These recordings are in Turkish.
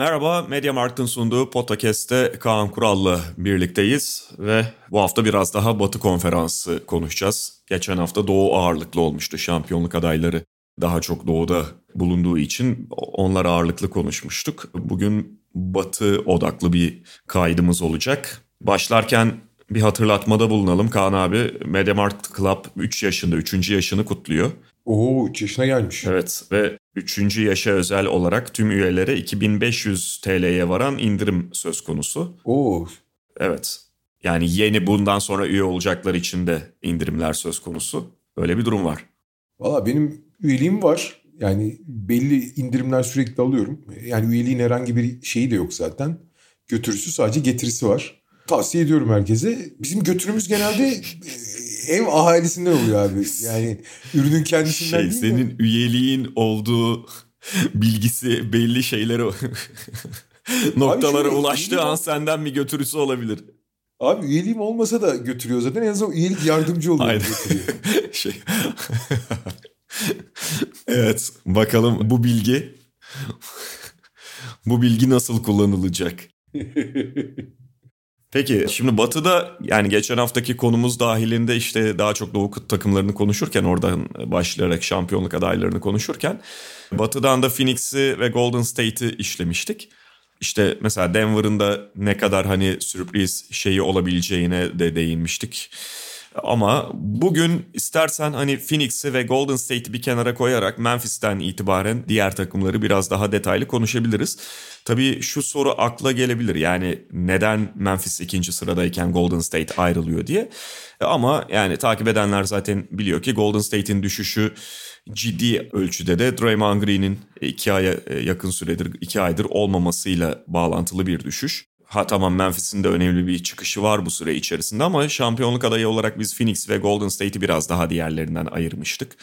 Merhaba, Mediamarkt'ın sunduğu podcast'te Kaan Kural'la birlikteyiz ve bu hafta biraz daha Batı Konferansı konuşacağız. Geçen hafta Doğu ağırlıklı olmuştu şampiyonluk adayları. Daha çok Doğu'da bulunduğu için onlar ağırlıklı konuşmuştuk. Bugün Batı odaklı bir kaydımız olacak. Başlarken bir hatırlatmada bulunalım. Kaan abi Mediamarkt Club 3 yaşında, 3. yaşını kutluyor. Oo 3 yaşına gelmiş. Evet ve 3. yaşa özel olarak tüm üyelere 2500 TL'ye varan indirim söz konusu. Oo. Evet. Yani yeni bundan sonra üye olacaklar için de indirimler söz konusu. Öyle bir durum var. Valla benim üyeliğim var. Yani belli indirimler sürekli alıyorum. Yani üyeliğin herhangi bir şeyi de yok zaten. Götürüsü sadece getirisi var. Tavsiye ediyorum herkese. Bizim götürümüz genelde ev ahalisinden oluyor abi. Yani ürünün kendisinden Şey, değil senin de. üyeliğin olduğu bilgisi belli şeylere noktalara şöyle, ulaştığı an senden bir götürüsü olabilir. Abi üyeliğim olmasa da götürüyor zaten. En azından üyelik yardımcı oluyor. Aynen. götürüyor. şey. evet, bakalım bu bilgi bu bilgi nasıl kullanılacak? Peki şimdi Batı'da yani geçen haftaki konumuz dahilinde işte daha çok Doğu takımlarını konuşurken oradan başlayarak şampiyonluk adaylarını konuşurken Batı'dan da Phoenix'i ve Golden State'i işlemiştik. İşte mesela Denver'ın da ne kadar hani sürpriz şeyi olabileceğine de değinmiştik. Ama bugün istersen hani Phoenix'i ve Golden State'i bir kenara koyarak Memphis'ten itibaren diğer takımları biraz daha detaylı konuşabiliriz. Tabii şu soru akla gelebilir yani neden Memphis ikinci sıradayken Golden State ayrılıyor diye. Ama yani takip edenler zaten biliyor ki Golden State'in düşüşü ciddi ölçüde de Draymond Green'in iki aya yakın süredir iki aydır olmamasıyla bağlantılı bir düşüş. Ha tamam Memphis'in de önemli bir çıkışı var bu süre içerisinde ama şampiyonluk adayı olarak biz Phoenix ve Golden State'i biraz daha diğerlerinden ayırmıştık.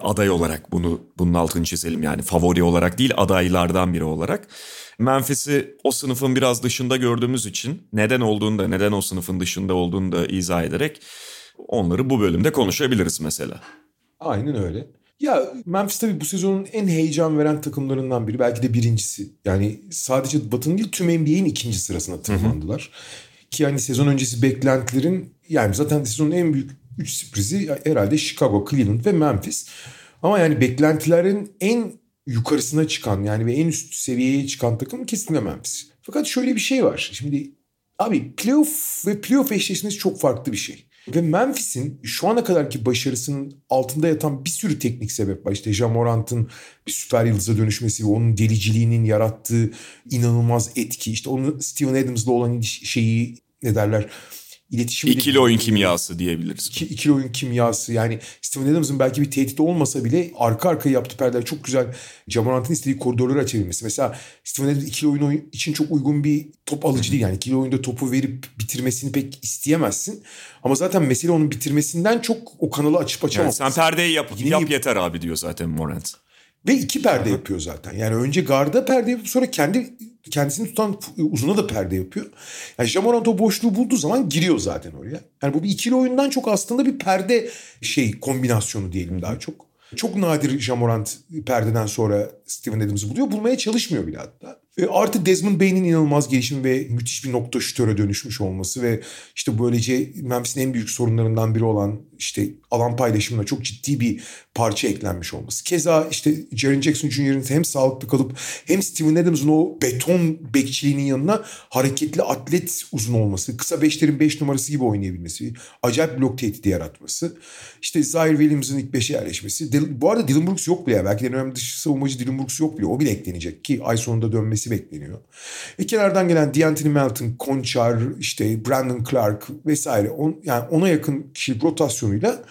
Aday olarak bunu bunun altını çizelim yani favori olarak değil adaylardan biri olarak. Memphis'i o sınıfın biraz dışında gördüğümüz için neden olduğunu da neden o sınıfın dışında olduğunu da izah ederek onları bu bölümde konuşabiliriz mesela. Aynen öyle. Ya Memphis tabii bu sezonun en heyecan veren takımlarından biri. Belki de birincisi. Yani sadece Batı'nın değil tüm NBA'in ikinci sırasına tırmandılar. Ki yani sezon öncesi beklentilerin yani zaten sezonun en büyük üç sürprizi herhalde Chicago, Cleveland ve Memphis. Ama yani beklentilerin en yukarısına çıkan yani ve en üst seviyeye çıkan takım kesinlikle Memphis. Fakat şöyle bir şey var. Şimdi abi playoff ve playoff eşleşmesi çok farklı bir şey. Ve Memphis'in şu ana kadarki başarısının altında yatan bir sürü teknik sebep var. İşte Jamorant'ın bir süper yıldıza dönüşmesi ve onun deliciliğinin yarattığı inanılmaz etki. İşte onun Steven Adams'la olan şeyi ne derler iletişim İkili oyun kimyası diyebiliriz. İki, ikili oyun kimyası yani Steven Adams'ın belki bir tehdit olmasa bile arka arkaya yaptığı perdeler çok güzel Jamorant'ın istediği koridorları açabilmesi. Mesela Steven Adams ikili oyun için çok uygun bir top alıcı değil. Yani ikili oyunda topu verip bitirmesini pek isteyemezsin. Ama zaten mesele onun bitirmesinden çok o kanalı açıp Yani açamaması. sen perdeyi yap, Yeni- yap yeter abi diyor zaten Morant. Ve iki perde yapıyor zaten. Yani önce garda perde yapıp sonra kendi kendisini tutan uzuna da perde yapıyor. Yani Jamorant o boşluğu bulduğu zaman giriyor zaten oraya. Yani bu bir ikili oyundan çok aslında bir perde şey kombinasyonu diyelim daha çok. Çok nadir Jamorant perdeden sonra Steven Adams'ı buluyor. Bulmaya çalışmıyor bile hatta. Ve artı Desmond Bain'in inanılmaz gelişimi ve müthiş bir nokta şütöre dönüşmüş olması ve işte böylece Memphis'in en büyük sorunlarından biri olan işte alan paylaşımına çok ciddi bir parça eklenmiş olması. Keza işte Jaren Jackson Jr.'ın hem sağlıklı kalıp hem Steven Adams'ın o beton bekçiliğinin yanına hareketli atlet uzun olması, kısa beşlerin beş numarası gibi oynayabilmesi, acayip blok tehdidi yaratması. İşte Zaire Williams'ın ilk beşe yerleşmesi. Bu arada Dylan Brooks yok bile. Belki de önemli dışı savunmacı Dylan Brooks yok bile. O bile eklenecek ki ay sonunda dönmesi bekleniyor. E kenardan gelen D'Anthony Melton, Conchar, işte Brandon Clark vesaire on, yani ona yakın kişilik rotasyonuyla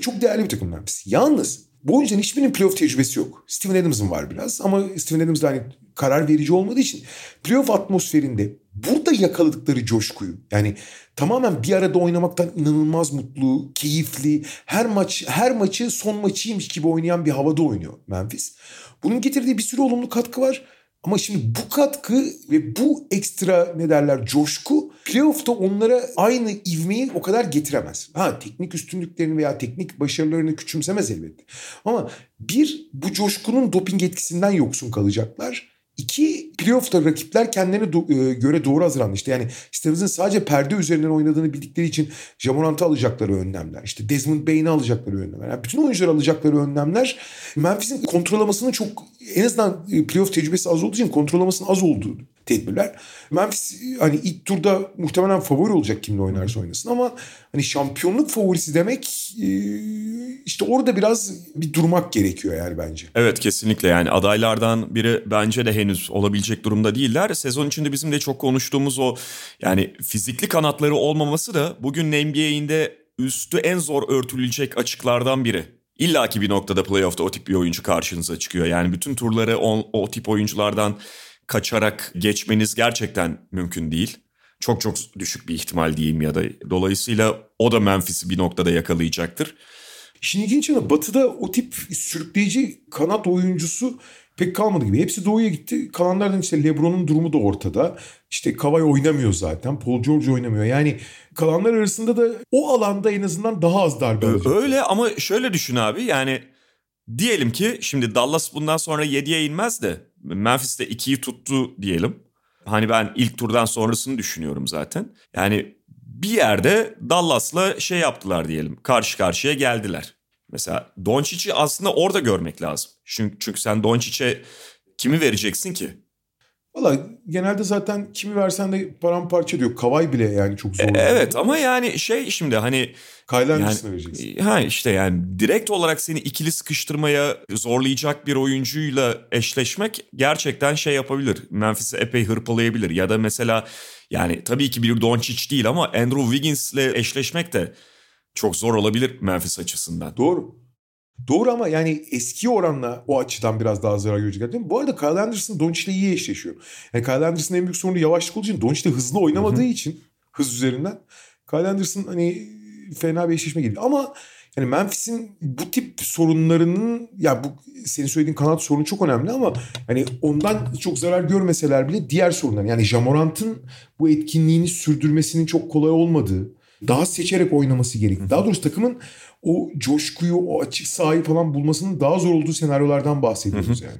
çok değerli bir takım Memphis. Yalnız bu oyuncuların hiçbirinin playoff tecrübesi yok. Steven Adams'ın var biraz ama Steven Adams da hani karar verici olmadığı için playoff atmosferinde burada yakaladıkları coşkuyu yani tamamen bir arada oynamaktan inanılmaz mutlu, keyifli, her maç her maçı son maçıymış gibi oynayan bir havada oynuyor Memphis. Bunun getirdiği bir sürü olumlu katkı var. Ama şimdi bu katkı ve bu ekstra ne derler coşku playoff'ta onlara aynı ivmeyi o kadar getiremez. Ha teknik üstünlüklerini veya teknik başarılarını küçümsemez elbette. Ama bir bu coşkunun doping etkisinden yoksun kalacaklar. İki, playoff'ta rakipler kendilerine do- e, göre doğru hazırlanmıştı. Yani Stephens'ın sadece perde üzerinden oynadığını bildikleri için Jamorant'ı alacakları önlemler. işte Desmond Bain'i alacakları önlemler. Yani bütün oyuncular alacakları önlemler Memphis'in kontrolamasının çok en azından e, playoff tecrübesi az olduğu için kontrolamasının az olduğu tedbirler. Memphis hani ilk turda muhtemelen favori olacak kimle oynarsa oynasın ama hani şampiyonluk favorisi demek e, işte orada biraz bir durmak gerekiyor yani bence. Evet kesinlikle yani adaylardan biri bence de henüz olabilecek durumda değiller. Sezon içinde bizim de çok konuştuğumuz o yani fizikli kanatları olmaması da bugün NBA'inde üstü en zor örtülecek açıklardan biri. İlla ki bir noktada playoff'ta o tip bir oyuncu karşınıza çıkıyor. Yani bütün turları o, o tip oyunculardan kaçarak geçmeniz gerçekten mümkün değil. Çok çok düşük bir ihtimal diyeyim ya da dolayısıyla o da Memphis'i bir noktada yakalayacaktır. İşin ilginç yanı Batı'da o tip sürükleyici kanat oyuncusu pek kalmadı gibi. Hepsi doğuya gitti. Kalanlardan işte Lebron'un durumu da ortada. İşte Kavay oynamıyor zaten. Paul George oynamıyor. Yani kalanlar arasında da o alanda en azından daha az darbe. Öyle ama şöyle düşün abi yani diyelim ki şimdi Dallas bundan sonra 7'ye inmez de Memphis de 2'yi tuttu diyelim. Hani ben ilk turdan sonrasını düşünüyorum zaten. Yani bir yerde Dallas'la şey yaptılar diyelim. Karşı karşıya geldiler. Mesela Doncic'i aslında orada görmek lazım. Çünkü, çünkü sen Doncic'e kimi vereceksin ki? Valla genelde zaten kimi versen de paramparça diyor. Kavay bile yani çok zor. E, evet ama yani şey şimdi hani Anderson'a yani, vereceksin. Ha işte yani direkt olarak seni ikili sıkıştırmaya zorlayacak bir oyuncuyla eşleşmek gerçekten şey yapabilir. Memphis'i epey hırpalayabilir. Ya da mesela yani tabii ki bir Doncic değil ama Andrew Wiggins'le eşleşmek de çok zor olabilir Memphis açısından. Doğru. Doğru ama yani eski oranla o açıdan biraz daha zarar görecek. Değil mi? Bu arada Kyle Anderson Doncic'le iyi eşleşiyor. Yani Kyle Anderson'ın en büyük sorunu yavaşlık olduğu için Doncic de hızlı oynamadığı Hı-hı. için hız üzerinden Kyle Anderson hani fena bir eşleşme gibi. Ama yani Memphis'in bu tip sorunlarının ya bu senin söylediğin kanat sorunu çok önemli ama hani ondan çok zarar görmeseler bile diğer sorunlar yani Jamorant'ın bu etkinliğini sürdürmesinin çok kolay olmadığı daha seçerek oynaması gerektiği. Daha doğrusu takımın o coşkuyu, o açık sahayı falan bulmasının daha zor olduğu senaryolardan bahsediyoruz yani.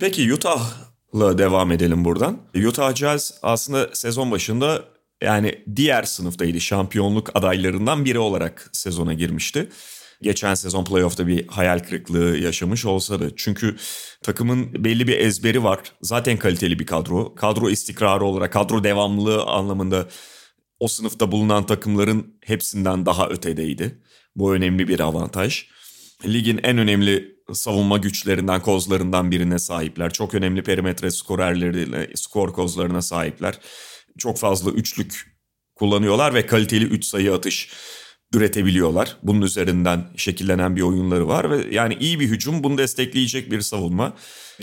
Peki Utah'la devam edelim buradan. Utah Jazz aslında sezon başında yani diğer sınıftaydı. Şampiyonluk adaylarından biri olarak sezona girmişti. Geçen sezon playoff'ta bir hayal kırıklığı yaşamış olsa da. Çünkü takımın belli bir ezberi var. Zaten kaliteli bir kadro. Kadro istikrarı olarak, kadro devamlılığı anlamında o sınıfta bulunan takımların hepsinden daha ötedeydi. Bu önemli bir avantaj. Ligin en önemli savunma güçlerinden, kozlarından birine sahipler. Çok önemli perimetre skorerleriyle, skor kozlarına sahipler. Çok fazla üçlük kullanıyorlar ve kaliteli üç sayı atış üretebiliyorlar. Bunun üzerinden şekillenen bir oyunları var ve yani iyi bir hücum bunu destekleyecek bir savunma.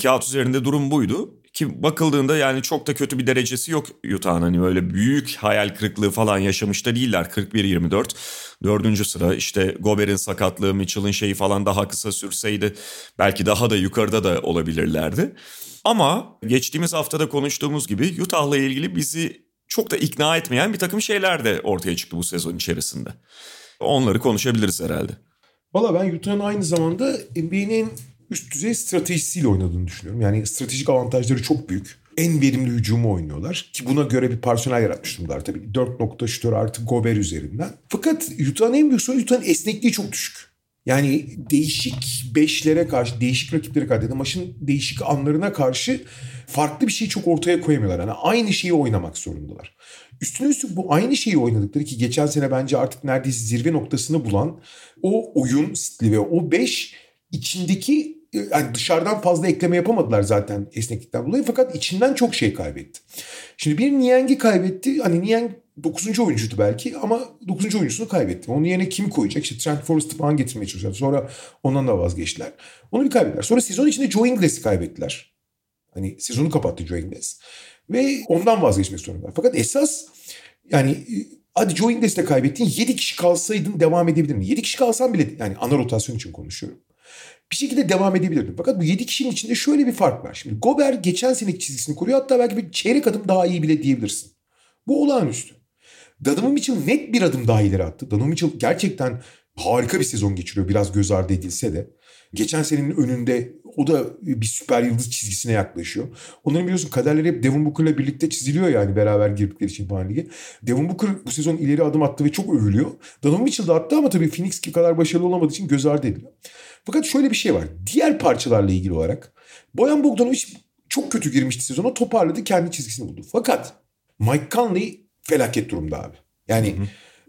Kağıt üzerinde durum buydu. Ki bakıldığında yani çok da kötü bir derecesi yok Utah'ın. Hani böyle büyük hayal kırıklığı falan yaşamış da değiller. 41-24. Dördüncü sıra işte Gober'in sakatlığı, Mitchell'ın şeyi falan daha kısa sürseydi belki daha da yukarıda da olabilirlerdi. Ama geçtiğimiz haftada konuştuğumuz gibi Utah'la ilgili bizi çok da ikna etmeyen bir takım şeyler de ortaya çıktı bu sezon içerisinde. Onları konuşabiliriz herhalde. Valla ben Utah'ın aynı zamanda NBA'nin üst düzey stratejisiyle oynadığını düşünüyorum. Yani stratejik avantajları çok büyük. En verimli hücumu oynuyorlar. Ki buna göre bir personel yaratmış durumdalar tabii. 4 nokta şutör artı Gober üzerinden. Fakat Utah'ın en büyük sorunu Utah'ın esnekliği çok düşük. Yani değişik beşlere karşı, değişik rakiplere karşı, dedi, maçın değişik anlarına karşı farklı bir şeyi çok ortaya koyamıyorlar. Yani aynı şeyi oynamak zorundalar. Üstüne üstlük bu aynı şeyi oynadıkları ki geçen sene bence artık neredeyse zirve noktasını bulan o oyun stili ve o beş içindeki yani dışarıdan fazla ekleme yapamadılar zaten esneklikten dolayı fakat içinden çok şey kaybetti. Şimdi bir Niang'i kaybetti. Hani Niang 9. oyuncuydu belki ama 9. oyuncusunu kaybetti. Onun yerine kim koyacak? İşte Trent Forrest'ı falan getirmeye çalışıyorlar. Sonra ondan da vazgeçtiler. Onu bir kaybettiler. Sonra sezon içinde Joe Ingles'i kaybettiler. Hani sezonu kapattı Joe Ingles. Ve ondan vazgeçmek zorunda. Fakat esas yani hadi Joe Ingles'te kaybettin 7 kişi kalsaydın devam edebilir mi? 7 kişi kalsan bile yani ana rotasyon için konuşuyorum. Bir şekilde devam edebilirdim. Fakat bu 7 kişinin içinde şöyle bir fark var. Şimdi Gober geçen seneki çizgisini koruyor. Hatta belki bir çeyrek adım daha iyi bile diyebilirsin. Bu olağanüstü. Donovan Mitchell net bir adım daha ileri attı. Donovan Mitchell gerçekten harika bir sezon geçiriyor biraz göz ardı edilse de. Geçen senenin önünde o da bir süper yıldız çizgisine yaklaşıyor. Onların biliyorsun kaderleri hep Devin Booker'la birlikte çiziliyor yani beraber girdikleri için falan lige. Devin Booker bu sezon ileri adım attı ve çok övülüyor. Donovan Mitchell da attı ama tabii Phoenix gibi kadar başarılı olamadığı için göz ardı ediliyor. Fakat şöyle bir şey var. Diğer parçalarla ilgili olarak Boyan Bogdanovic çok kötü girmişti sezona toparladı kendi çizgisini buldu. Fakat Mike Conley felaket durumda abi. Yani hı hı.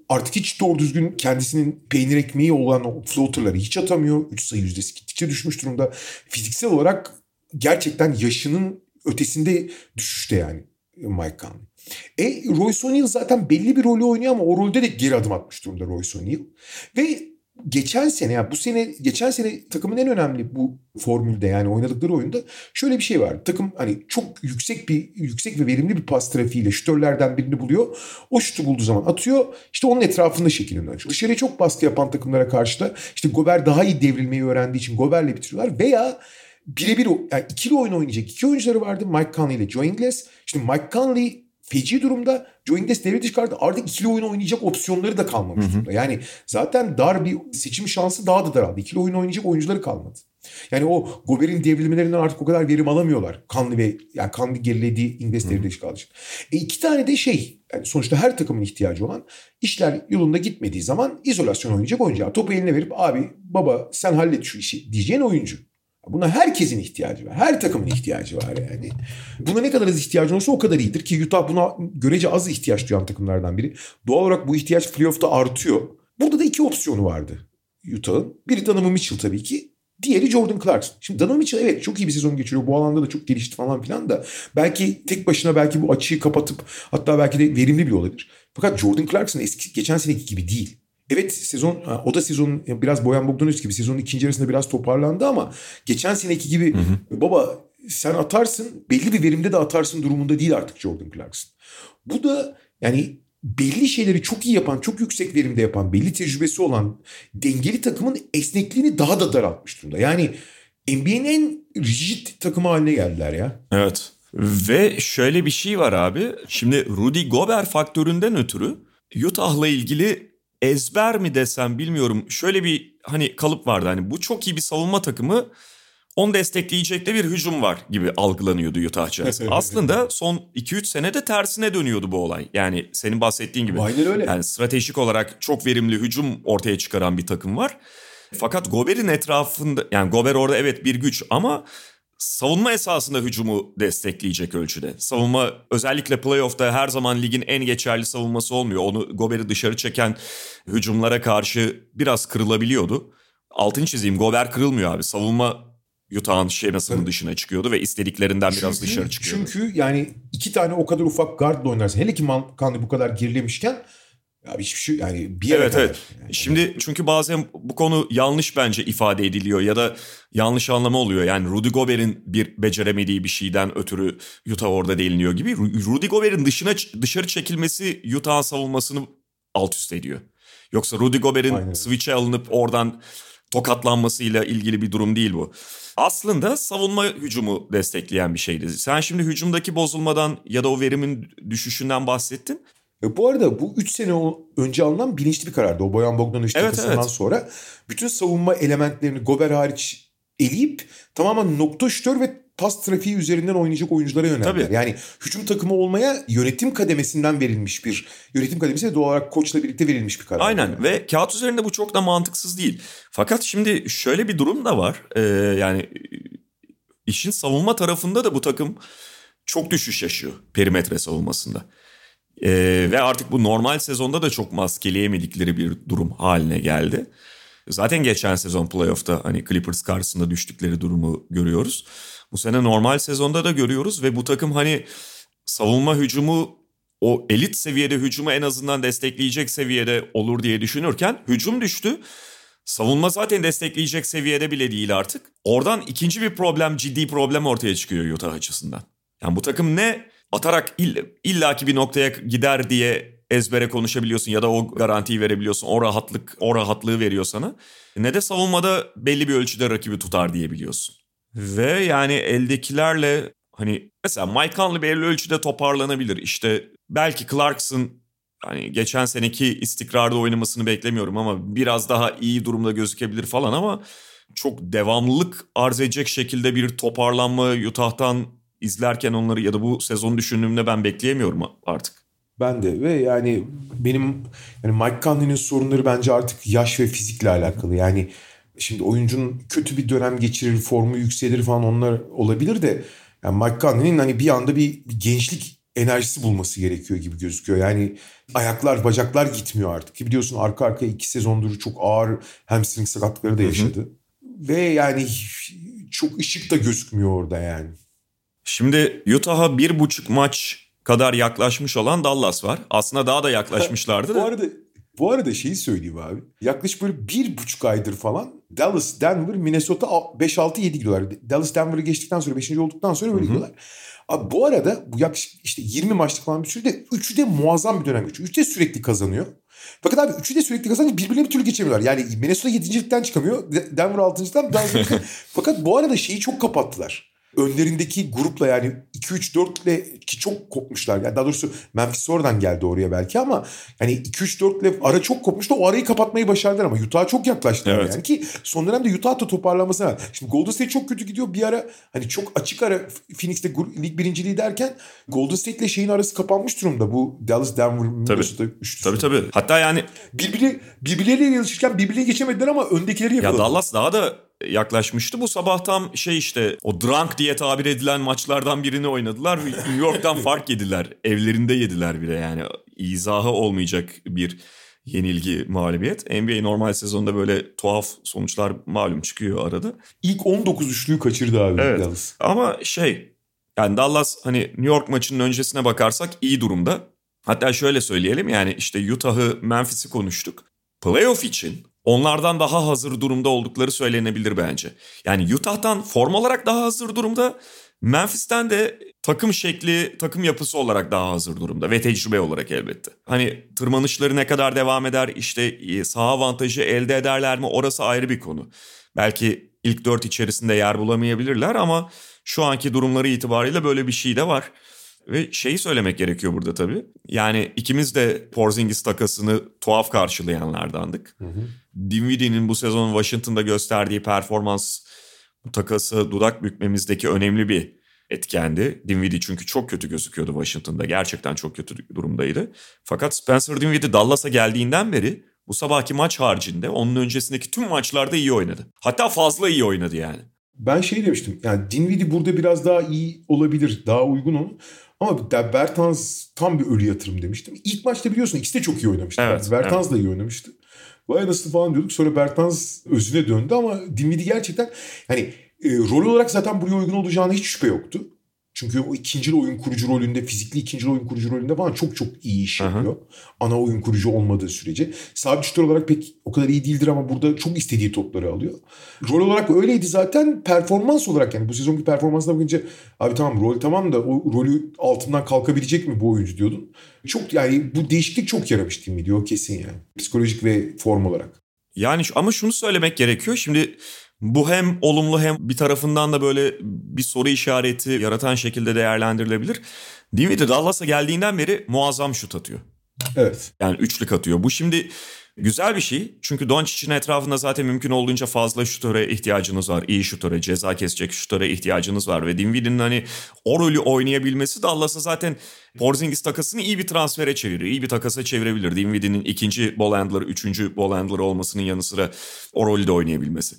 artık hiç doğru düzgün kendisinin peynir ekmeği olan o floaterları hiç atamıyor. 3 sayı yüzdesi gittikçe düşmüş durumda. Fiziksel olarak gerçekten yaşının ötesinde düşüşte yani Mike Conley. E Royce O'Neal zaten belli bir rolü oynuyor ama o rolde de geri adım atmış durumda Royce O'Neal. Ve geçen sene ya bu sene geçen sene takımın en önemli bu formülde yani oynadıkları oyunda şöyle bir şey var. Takım hani çok yüksek bir yüksek ve verimli bir pas trafiğiyle şütörlerden birini buluyor. O şutu bulduğu zaman atıyor. İşte onun etrafında şekilleniyor. Dışarıya çok baskı yapan takımlara karşı da işte Gober daha iyi devrilmeyi öğrendiği için Gober'le bitiriyorlar veya birebir yani ikili oyun oynayacak iki oyuncuları vardı. Mike Conley ile Joe Ingles. Şimdi Mike Conley feci durumda. Joe Ingles devre dışı kaldı. Artık ikili oyun oynayacak opsiyonları da kalmamış durumda. Yani zaten dar bir seçim şansı daha da daraldı. İkili oyun oynayacak oyuncuları kalmadı. Yani o Gober'in devrilmelerinden artık o kadar verim alamıyorlar. Kanlı ve yani Kanlı gerilediği İngiliz devre dışı kaldı. E iki tane de şey yani sonuçta her takımın ihtiyacı olan işler yolunda gitmediği zaman izolasyon oynayacak oyuncu. Topu eline verip abi baba sen hallet şu işi diyeceğin oyuncu. Buna herkesin ihtiyacı var. Her takımın ihtiyacı var yani. Buna ne kadar az ihtiyacı olursa o kadar iyidir ki Utah buna görece az ihtiyaç duyan takımlardan biri. Doğal olarak bu ihtiyaç playoff'ta artıyor. Burada da iki opsiyonu vardı Utah'ın. Biri Donovan Mitchell tabii ki. Diğeri Jordan Clarkson. Şimdi Donovan Mitchell evet çok iyi bir sezon geçiriyor. Bu alanda da çok gelişti falan filan da. Belki tek başına belki bu açıyı kapatıp hatta belki de verimli bir olabilir. Fakat Jordan Clarkson eski geçen seneki gibi değil. Evet sezon o da sezon biraz Boyan Bogdanovic gibi sezonun ikinci yarısında biraz toparlandı ama geçen seneki gibi hı hı. baba sen atarsın belli bir verimde de atarsın durumunda değil artık Jordan Clarkson. Bu da yani belli şeyleri çok iyi yapan, çok yüksek verimde yapan, belli tecrübesi olan dengeli takımın esnekliğini daha da daraltmış durumda. Yani NBA'nin en rigid takımı haline geldiler ya. Evet. Ve şöyle bir şey var abi. Şimdi Rudy Gobert faktöründen ötürü Utah'la ilgili ezber mi desem bilmiyorum. Şöyle bir hani kalıp vardı hani bu çok iyi bir savunma takımı onu destekleyecek de bir hücum var gibi algılanıyordu Utah Jazz. Aslında son 2-3 senede tersine dönüyordu bu olay. Yani senin bahsettiğin gibi. Aynen öyle. Yani stratejik olarak çok verimli hücum ortaya çıkaran bir takım var. Fakat Gober'in etrafında yani Gober orada evet bir güç ama savunma esasında hücumu destekleyecek ölçüde. Savunma özellikle playoff'ta her zaman ligin en geçerli savunması olmuyor. Onu Gober'i dışarı çeken hücumlara karşı biraz kırılabiliyordu. Altın çizeyim Gober kırılmıyor abi. Savunma Utah'ın şemasının dışına çıkıyordu ve istediklerinden çünkü, biraz dışarı çıkıyordu. Çünkü yani iki tane o kadar ufak guardla oynarsın. Hele ki Mankanlı bu kadar gerilemişken ya hiçbir şey yani bir yere Evet kadar. evet. Yani. Şimdi çünkü bazen bu konu yanlış bence ifade ediliyor ya da yanlış anlama oluyor. Yani Rudy Gobert'in bir beceremediği bir şeyden ötürü Utah orada değiniliyor gibi. Rudy Gobert'in dışına dışarı çekilmesi Utah'ın savunmasını alt üst ediyor. Yoksa Rudy Gobert'in switch'e alınıp oradan tokatlanmasıyla ilgili bir durum değil bu. Aslında savunma hücumu destekleyen bir şeydi. Sen şimdi hücumdaki bozulmadan ya da o verimin düşüşünden bahsettin. E bu arada bu 3 sene önce alınan bilinçli bir karardı. O Boyan Bogdanovic evet, takasından evet. sonra bütün savunma elementlerini Gober hariç eleyip tamamen nokta şütör ve pas trafiği üzerinden oynayacak oyunculara yöneldiler. Yani hücum takımı olmaya yönetim kademesinden verilmiş bir yönetim kademesi de doğal olarak koçla birlikte verilmiş bir karar. Aynen yani. ve kağıt üzerinde bu çok da mantıksız değil. Fakat şimdi şöyle bir durum da var. Ee, yani işin savunma tarafında da bu takım çok düşüş yaşıyor perimetre savunmasında. Ee, ve artık bu normal sezonda da çok maskeleyemedikleri bir durum haline geldi. Zaten geçen sezon playoff'ta hani Clippers karşısında düştükleri durumu görüyoruz. Bu sene normal sezonda da görüyoruz ve bu takım hani savunma hücumu o elit seviyede hücumu en azından destekleyecek seviyede olur diye düşünürken hücum düştü. Savunma zaten destekleyecek seviyede bile değil artık. Oradan ikinci bir problem, ciddi problem ortaya çıkıyor Utah açısından. Yani bu takım ne atarak ill, illaki bir noktaya gider diye ezbere konuşabiliyorsun ya da o garantiyi verebiliyorsun. O rahatlık, o rahatlığı veriyor sana. Ne de savunmada belli bir ölçüde rakibi tutar diyebiliyorsun. Ve yani eldekilerle hani mesela Mike Conley belli ölçüde toparlanabilir. İşte belki Clarkson hani geçen seneki istikrarda oynamasını beklemiyorum ama biraz daha iyi durumda gözükebilir falan ama çok devamlılık arz edecek şekilde bir toparlanma Utah'tan izlerken onları ya da bu sezonu düşündüğümde ben bekleyemiyorum artık. Ben de ve yani benim yani Mike Conley'nin sorunları bence artık yaş ve fizikle alakalı. Yani şimdi oyuncunun kötü bir dönem geçirir, formu yükselir falan onlar olabilir de yani Mike Conley'nin hani bir anda bir, bir gençlik enerjisi bulması gerekiyor gibi gözüküyor. Yani ayaklar, bacaklar gitmiyor artık. Ki biliyorsun arka arkaya iki sezondur çok ağır hamstring sakatlıkları da yaşadı. Hı hı. Ve yani çok ışık da gözükmüyor orada yani. Şimdi Utah'a bir buçuk maç kadar yaklaşmış olan Dallas var. Aslında daha da yaklaşmışlardı da. bu arada bu arada şeyi söyleyeyim abi. Yaklaşık böyle bir buçuk aydır falan Dallas, Denver, Minnesota 5-6-7 gidiyorlar. Dallas Denver'ı geçtikten sonra 5. olduktan sonra böyle gidiyorlar. Abi bu arada bu yaklaşık işte 20 maçlık falan bir sürede üçü de muazzam bir dönem geçiyor. Üçü de sürekli kazanıyor. Fakat abi üçü de sürekli kazanınca birbirine bir türlü geçemiyorlar. Yani Minnesota 7.likten çıkamıyor. Denver 6.lıktan. Fakat bu arada şeyi çok kapattılar önlerindeki grupla yani 2-3-4 ile ki çok kopmuşlar. Yani daha doğrusu Memphis oradan geldi oraya belki ama hani 2-3-4 ile ara çok kopmuştu. O arayı kapatmayı başardılar ama Utah'a çok yaklaştılar evet. yani ki son dönemde Utah da toparlanmasına var. Şimdi Golden State çok kötü gidiyor. Bir ara hani çok açık ara Phoenix'te lig birinciliği derken Golden State ile şeyin arası kapanmış durumda. Bu Dallas Denver Minnesota üçlüsü. Tabii tabii. Hatta yani birbiri birbirleriyle yarışırken birbirine geçemediler ama öndekileri yakaladı. Ya Dallas daha da yaklaşmıştı. Bu sabah tam şey işte o drunk diye tabir edilen maçlardan birini oynadılar. New York'tan fark yediler. Evlerinde yediler bile yani. izahı olmayacak bir yenilgi mağlubiyet. NBA normal sezonda böyle tuhaf sonuçlar malum çıkıyor arada. İlk 19 üçlüyü kaçırdı abi evet. Dallas. Ama şey yani Dallas hani New York maçının öncesine bakarsak iyi durumda. Hatta şöyle söyleyelim yani işte Utah'ı Memphis'i konuştuk. Playoff için onlardan daha hazır durumda oldukları söylenebilir bence. Yani Utah'tan form olarak daha hazır durumda. Memphis'ten de takım şekli, takım yapısı olarak daha hazır durumda ve tecrübe olarak elbette. Hani tırmanışları ne kadar devam eder, işte e, saha avantajı elde ederler mi orası ayrı bir konu. Belki ilk dört içerisinde yer bulamayabilirler ama şu anki durumları itibariyle böyle bir şey de var. Ve şeyi söylemek gerekiyor burada tabii. Yani ikimiz de Porzingis takasını tuhaf karşılayanlardandık. Hı hı. Dinwiddie'nin bu sezon Washington'da gösterdiği performans bu takası dudak bükmemizdeki önemli bir etkendi. Dinwiddie çünkü çok kötü gözüküyordu Washington'da. Gerçekten çok kötü durumdaydı. Fakat Spencer Dinwiddie Dallas'a geldiğinden beri bu sabahki maç haricinde onun öncesindeki tüm maçlarda iyi oynadı. Hatta fazla iyi oynadı yani. Ben şey demiştim yani Dinwiddie burada biraz daha iyi olabilir. Daha uygun onun. Ama Bertans tam bir ölü yatırım demiştim. İlk maçta biliyorsun ikisi de çok iyi oynamıştı. Evet, Bertans evet. da iyi oynamıştı. Vay nasıl falan diyorduk. Sonra Bertans özüne döndü ama Dinwiddie gerçekten hani e, rol olarak zaten buraya uygun olacağına hiç şüphe yoktu. Çünkü o ikinci oyun kurucu rolünde, fizikli ikinci oyun kurucu rolünde falan çok çok iyi iş yapıyor. Ana oyun kurucu olmadığı sürece. Sabit şutör olarak pek o kadar iyi değildir ama burada çok istediği topları alıyor. Rol olarak öyleydi zaten. Performans olarak yani bu sezonki performansına bakınca abi tamam rol tamam da o rolü altından kalkabilecek mi bu oyuncu diyordun. Çok yani bu değişiklik çok yaramış değil mi diyor kesin yani. Psikolojik ve form olarak. Yani ama şunu söylemek gerekiyor. Şimdi bu hem olumlu hem bir tarafından da böyle bir soru işareti yaratan şekilde değerlendirilebilir. Dinwiddie Dallas'a geldiğinden beri muazzam şut atıyor. Evet. Yani üçlük atıyor. Bu şimdi güzel bir şey. Çünkü Doncic'in etrafında zaten mümkün olduğunca fazla şutöre ihtiyacınız var. İyi şutöre, ceza kesecek şutöre ihtiyacınız var. Ve Dinwiddie'nin hani o rolü oynayabilmesi Dallas'a zaten Porzingis takasını iyi bir transfere çeviriyor. İyi bir takasa çevirebilir. Dinwiddie'nin ikinci ball handler, üçüncü ball handler olmasının yanı sıra o rolü de oynayabilmesi.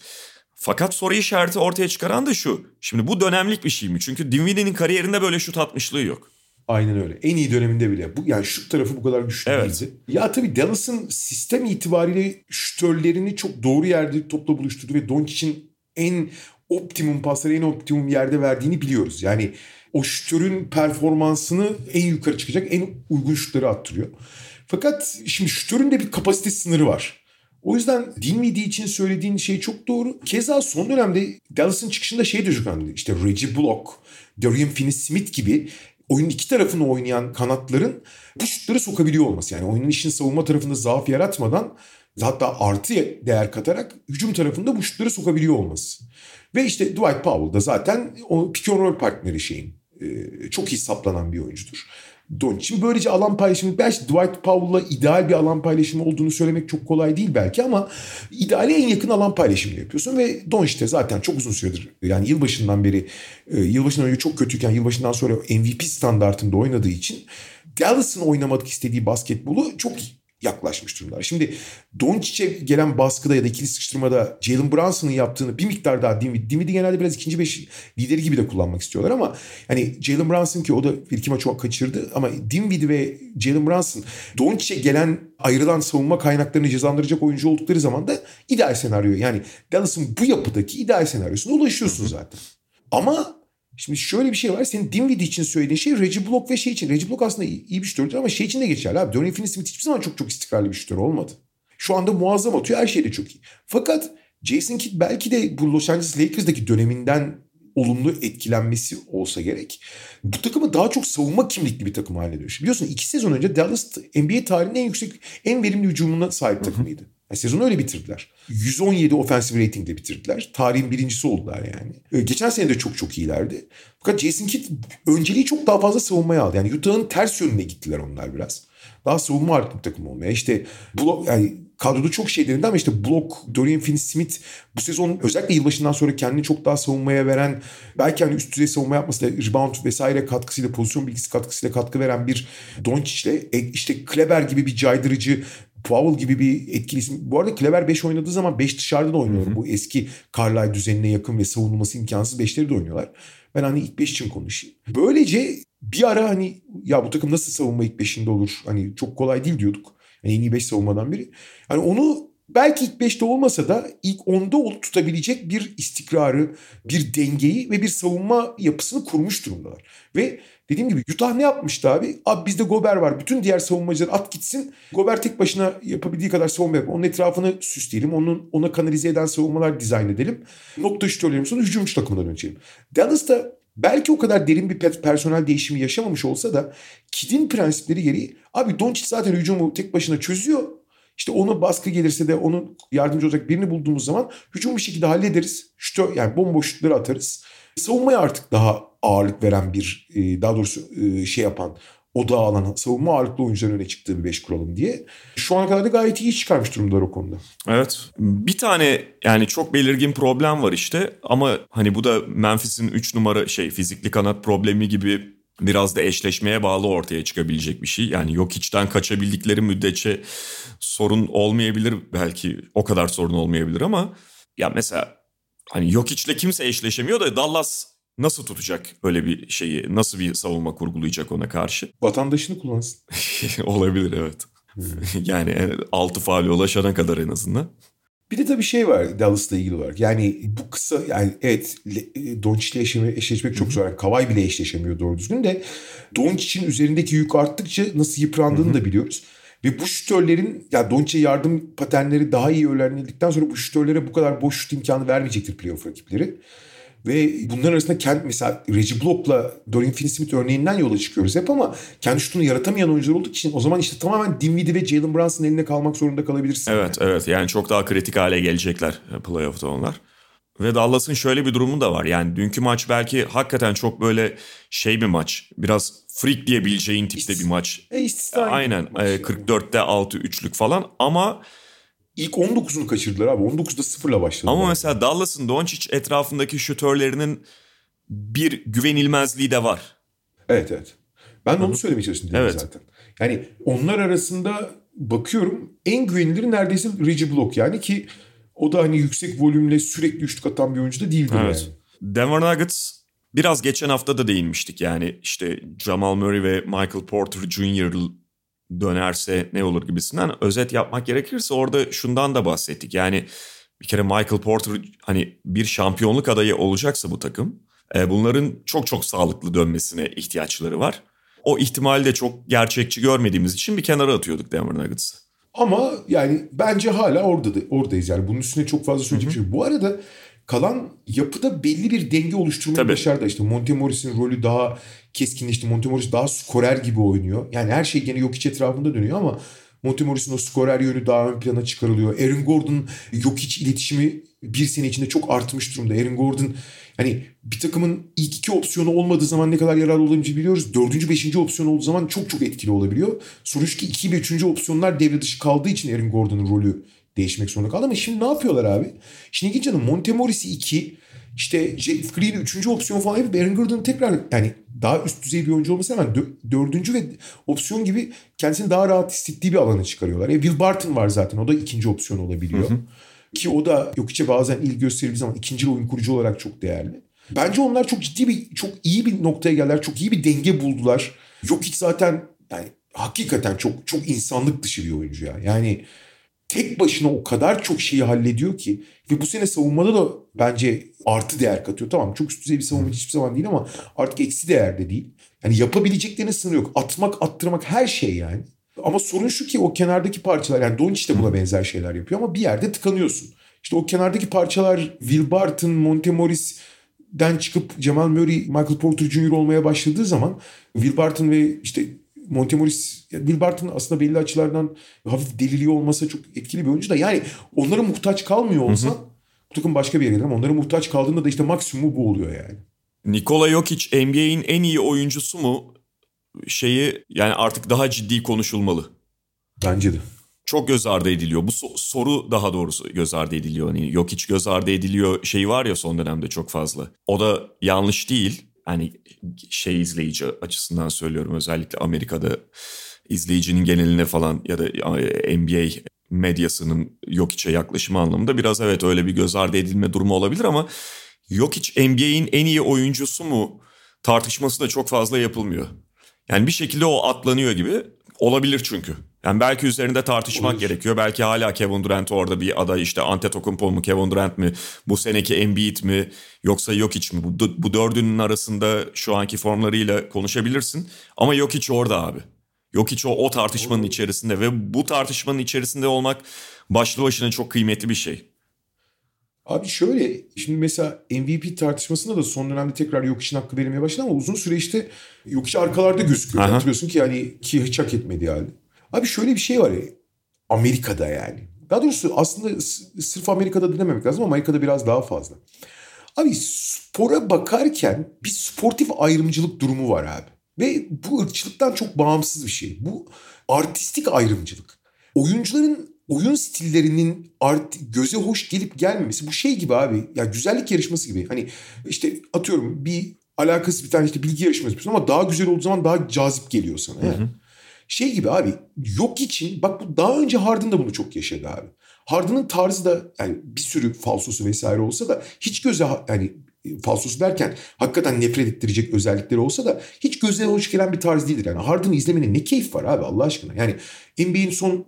Fakat soru işareti ortaya çıkaran da şu. Şimdi bu dönemlik bir şey mi? Çünkü Dinwiddie'nin kariyerinde böyle şut atmışlığı yok. Aynen öyle. En iyi döneminde bile. Bu yani şut tarafı bu kadar güçlü evet. değildi. Ya tabii Dallas'ın sistem itibariyle şütörlerini çok doğru yerde topla buluşturdu ve Doncic'in en optimum pasları en optimum yerde verdiğini biliyoruz. Yani o şütörün performansını en yukarı çıkacak en uygun şutları attırıyor. Fakat şimdi şütörün de bir kapasite sınırı var. O yüzden Dinwiddie için söylediğin şey çok doğru. Keza son dönemde Dallas'ın çıkışında şey de çok önemli. İşte Reggie Bullock, Dorian Finney-Smith gibi oyunun iki tarafını oynayan kanatların bu şutları sokabiliyor olması. Yani oyunun işin savunma tarafında zaaf yaratmadan hatta artı değer katarak hücum tarafında bu şutları sokabiliyor olması. Ve işte Dwight Powell da zaten o pick and roll partneri şeyin e, çok iyi saplanan bir oyuncudur. Doncic'in böylece alan paylaşımı belki Dwight Powell'la ideal bir alan paylaşımı olduğunu söylemek çok kolay değil belki ama ideale en yakın alan paylaşımını yapıyorsun ve Doncic de zaten çok uzun süredir yani yılbaşından beri e, yılbaşından önce çok kötüyken yılbaşından sonra MVP standartında oynadığı için Dallas'ın oynamak istediği basketbolu çok yaklaşmış durumlar. Şimdi Doncic'e gelen baskıda ya da ikili sıkıştırmada Jalen Brunson'ın yaptığını bir miktar daha Dinwiddie. Dinwiddie genelde biraz ikinci beş lideri gibi de kullanmak istiyorlar ama hani Jalen Brunson ki o da bir iki maçı kaçırdı ama Dinwiddie ve Jalen Brunson Doncic'e gelen ayrılan savunma kaynaklarını cezalandıracak oyuncu oldukları zaman da ideal senaryo. Yani Dallas'ın bu yapıdaki ideal senaryosuna ulaşıyorsun zaten. Ama Şimdi şöyle bir şey var. Senin Dinwiddie için söylediğin şey Reggie Block ve şey için. Reggie Block aslında iyi, iyi bir şutördür ama şey için de geçerli abi. Dorian Finney-Smith hiçbir zaman çok çok istikrarlı bir şutör olmadı. Şu anda muazzam atıyor. Her şeyde çok iyi. Fakat Jason Kidd belki de bu Los Angeles Lakers'daki döneminden olumlu etkilenmesi olsa gerek. Bu takımı daha çok savunma kimlikli bir takım haline dönüştü. Biliyorsun iki sezon önce Dallas NBA tarihinin en yüksek, en verimli hücumuna sahip takımıydı. Yani sezonu öyle bitirdiler. 117 offensive ratingle bitirdiler. Tarihin birincisi oldular yani. Ee, geçen sene de çok çok iyilerdi. Fakat Jason Kidd önceliği çok daha fazla savunmaya aldı. Yani Utah'ın ters yönüne gittiler onlar biraz. Daha savunma ağırlıklı takım olmaya. İşte blok, yani kadroda çok şey denildi ama işte Block, Dorian Finney-Smith bu sezon özellikle yılbaşından sonra kendini çok daha savunmaya veren belki hani üst düzey savunma yapması da rebound vesaire katkısıyla pozisyon bilgisi katkısıyla katkı veren bir Doncic'le e, işte Kleber gibi bir caydırıcı Powell gibi bir etkili isim. Bu arada Kleber 5 oynadığı zaman 5 dışarıda da oynuyor. Bu eski Carlisle düzenine yakın ve savunulması imkansız 5'leri de oynuyorlar. Ben hani ilk 5 için konuşayım. Böylece bir ara hani ya bu takım nasıl savunma ilk 5'inde olur? Hani çok kolay değil diyorduk. Yani en iyi 5 savunmadan biri. Hani onu belki ilk 5'te olmasa da ilk 10'da tutabilecek bir istikrarı, bir dengeyi ve bir savunma yapısını kurmuş durumdalar. Ve Dediğim gibi Utah ne yapmıştı abi? Abi bizde Gober var. Bütün diğer savunmacılar at gitsin. Gober tek başına yapabildiği kadar savunma yapalım. Onun etrafını süsleyelim. Onun, ona kanalize eden savunmalar dizayn edelim. Nokta şütörlerim sonra hücumcu takımına dönüşelim. Dallas'ta belki o kadar derin bir personel değişimi yaşamamış olsa da Kid'in prensipleri gereği abi Doncic zaten hücumu tek başına çözüyor. İşte ona baskı gelirse de onun yardımcı olacak birini bulduğumuz zaman hücum bir şekilde hallederiz. Şutör, yani bomboş şutları atarız. Savunmaya artık daha ağırlık veren bir e, daha doğrusu e, şey yapan oda alan savunma ağırlıklı oyuncuların öne çıktığı bir beş kuralım diye. Şu ana kadar da gayet iyi çıkarmış durumdalar o konuda. Evet. Bir tane yani çok belirgin problem var işte ama hani bu da Memphis'in 3 numara şey fizikli kanat problemi gibi biraz da eşleşmeye bağlı ortaya çıkabilecek bir şey. Yani yok içten kaçabildikleri müddetçe sorun olmayabilir belki o kadar sorun olmayabilir ama ya mesela hani yok içle kimse eşleşemiyor da Dallas nasıl tutacak öyle bir şeyi? Nasıl bir savunma kurgulayacak ona karşı? Vatandaşını kullansın. Olabilir evet. Hmm. yani altı faali ulaşana kadar en azından. Bir de tabii şey var Dallas'la ilgili olarak. Yani bu kısa yani evet e, Doncic'le eşleşmek çok zor. Yani Kavay bile eşleşemiyor doğru düzgün de Doncic'in üzerindeki yük arttıkça nasıl yıprandığını da biliyoruz. Ve bu şütörlerin ya Doncic'e yardım paternleri daha iyi öğrenildikten sonra bu şütörlere bu kadar boş şut imkanı vermeyecektir playoff rakipleri. Ve bunların arasında kent mesela Reggie Block'la Dorian Finney-Smith örneğinden yola çıkıyoruz hep ama kendi şutunu yaratamayan oyuncular olduğu için o zaman işte tamamen Dinwiddie ve Jalen Brunson'ın eline kalmak zorunda kalabilirsin. Evet yani. evet yani çok daha kritik hale gelecekler playoff'ta onlar. Ve Dallas'ın şöyle bir durumu da var. Yani dünkü maç belki hakikaten çok böyle şey bir maç. Biraz freak diyebileceğin tipte bir maç. E, Aynen. Maç e, 44'te 6 üçlük falan ama İlk 19'unu kaçırdılar abi. 19'da sıfırla başladılar. Ama mesela Dallas'ın Doncic etrafındaki şutörlerinin bir güvenilmezliği de var. Evet evet. Ben de onu söylemeye çalıştım evet. zaten. Yani onlar arasında bakıyorum en güvenilir neredeyse Reggie Block yani ki o da hani yüksek volümle sürekli üçlük atan bir oyuncu da değildir evet. yani. Denver Nuggets biraz geçen hafta da değinmiştik yani işte Jamal Murray ve Michael Porter Jr dönerse ne olur gibisinden özet yapmak gerekirse orada şundan da bahsettik. Yani bir kere Michael Porter hani bir şampiyonluk adayı olacaksa bu takım e, bunların çok çok sağlıklı dönmesine ihtiyaçları var. O ihtimali de çok gerçekçi görmediğimiz için bir kenara atıyorduk Denver Nuggets'ı. Ama yani bence hala orada da, oradayız yani bunun üstüne çok fazla söyleyecek şey. Bu arada kalan yapıda belli bir denge oluşturmayı Tabii. başardı. İşte Montemoris'in rolü daha keskinleşti. Montemoris daha skorer gibi oynuyor. Yani her şey gene yok iç etrafında dönüyor ama Montemoris'in o skorer yönü daha ön plana çıkarılıyor. Aaron Gordon yok iç iletişimi bir sene içinde çok artmış durumda. Aaron Gordon hani bir takımın ilk iki opsiyonu olmadığı zaman ne kadar yararlı olabileceğini biliyoruz. Dördüncü, beşinci opsiyon olduğu zaman çok çok etkili olabiliyor. Şu ki iki ve üçüncü opsiyonlar devre dışı kaldığı için Aaron Gordon'un rolü değişmek zorunda kaldı. Ama şimdi ne yapıyorlar abi? Şimdi ilginç canım Montemoris'i iki, işte Jeff Green'i üçüncü opsiyon falan yapıp Aaron Gordon'un tekrar yani daha üst düzey bir oyuncu olması hemen dö- dördüncü ve opsiyon gibi kendisini daha rahat hissettiği bir alana çıkarıyorlar. E, Will Barton var zaten o da ikinci opsiyon olabiliyor. Ki o da yok içe bazen ilgi gösterildiği zaman ikinci oyun kurucu olarak çok değerli. Bence onlar çok ciddi bir, çok iyi bir noktaya geldiler. Çok iyi bir denge buldular. Yok hiç zaten yani hakikaten çok çok insanlık dışı bir oyuncu ya. Yani tek başına o kadar çok şeyi hallediyor ki ve bu sene savunmada da bence artı değer katıyor. Tamam çok üst düzey bir savunma hiçbir zaman değil ama artık eksi değer de değil. Yani yapabileceklerinin sınırı yok. Atmak, attırmak her şey yani. Ama sorun şu ki o kenardaki parçalar yani Doncic de buna benzer şeyler yapıyor ama bir yerde tıkanıyorsun. İşte o kenardaki parçalar Will Barton, Montemoris'den çıkıp Jamal Murray, Michael Porter Jr. olmaya başladığı zaman Will Barton ve işte Montemoris, Will Barton aslında belli açılardan hafif deliliyor olmasa çok etkili bir oyuncu da yani onlara muhtaç kalmıyor olsa bu takım başka bir yere gelir ama onlara muhtaç kaldığında da işte maksimumu bu oluyor yani. Nikola Jokic NBA'in en iyi oyuncusu mu? Şeyi yani artık daha ciddi konuşulmalı. Bence de. Çok göz ardı ediliyor. Bu so- soru daha doğrusu göz ardı ediliyor. Hani Jokic göz ardı ediliyor şey var ya son dönemde çok fazla. O da yanlış değil. Hani şey izleyici açısından söylüyorum özellikle Amerika'da izleyicinin geneline falan ya da NBA medyasının Jokic'e yaklaşımı anlamında biraz evet öyle bir göz ardı edilme durumu olabilir ama Jokic NBA'in en iyi oyuncusu mu tartışması da çok fazla yapılmıyor. Yani bir şekilde o atlanıyor gibi olabilir çünkü. Yani belki üzerinde tartışmak Olur. gerekiyor. Belki hala Kevin Durant orada bir aday işte Antetokounmpo mu Kevin Durant mi bu seneki Embiid mi yoksa Jokic mi? Bu, bu dördünün arasında şu anki formlarıyla konuşabilirsin. Ama Jokic orada abi. Jokic o, o tartışmanın içerisinde ve bu tartışmanın içerisinde olmak başlı başına çok kıymetli bir şey. Abi şöyle şimdi mesela MVP tartışmasında da son dönemde tekrar Jokic'in hakkı verilmeye başladı ama uzun süre işte Jokic arkalarda gözüküyor. Aha. Hatırlıyorsun ki yani ki hiç hak etmediği halde. Abi şöyle bir şey var ya Amerika'da yani. Daha doğrusu aslında sırf Amerika'da da dememek lazım ama Amerika'da biraz daha fazla. Abi spora bakarken bir sportif ayrımcılık durumu var abi. Ve bu ırkçılıktan çok bağımsız bir şey. Bu artistik ayrımcılık. Oyuncuların oyun stillerinin art, göze hoş gelip gelmemesi bu şey gibi abi. Ya güzellik yarışması gibi. Hani işte atıyorum bir alakası bir tane işte bilgi yarışması yapıyorsun ama daha güzel olduğu zaman daha cazip geliyor sana. ya. Şey gibi abi yok için bak bu daha önce Harden da bunu çok yaşadı abi. Harden'ın tarzı da yani bir sürü falsosu vesaire olsa da hiç göze yani falsosu derken hakikaten nefret ettirecek özellikleri olsa da hiç göze hoş gelen bir tarz değildir. Yani Harden'ı izlemenin ne keyif var abi Allah aşkına. Yani NBA'in son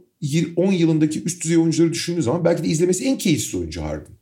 10 yılındaki üst düzey oyuncuları düşündüğü zaman belki de izlemesi en keyifsiz oyuncu Harden.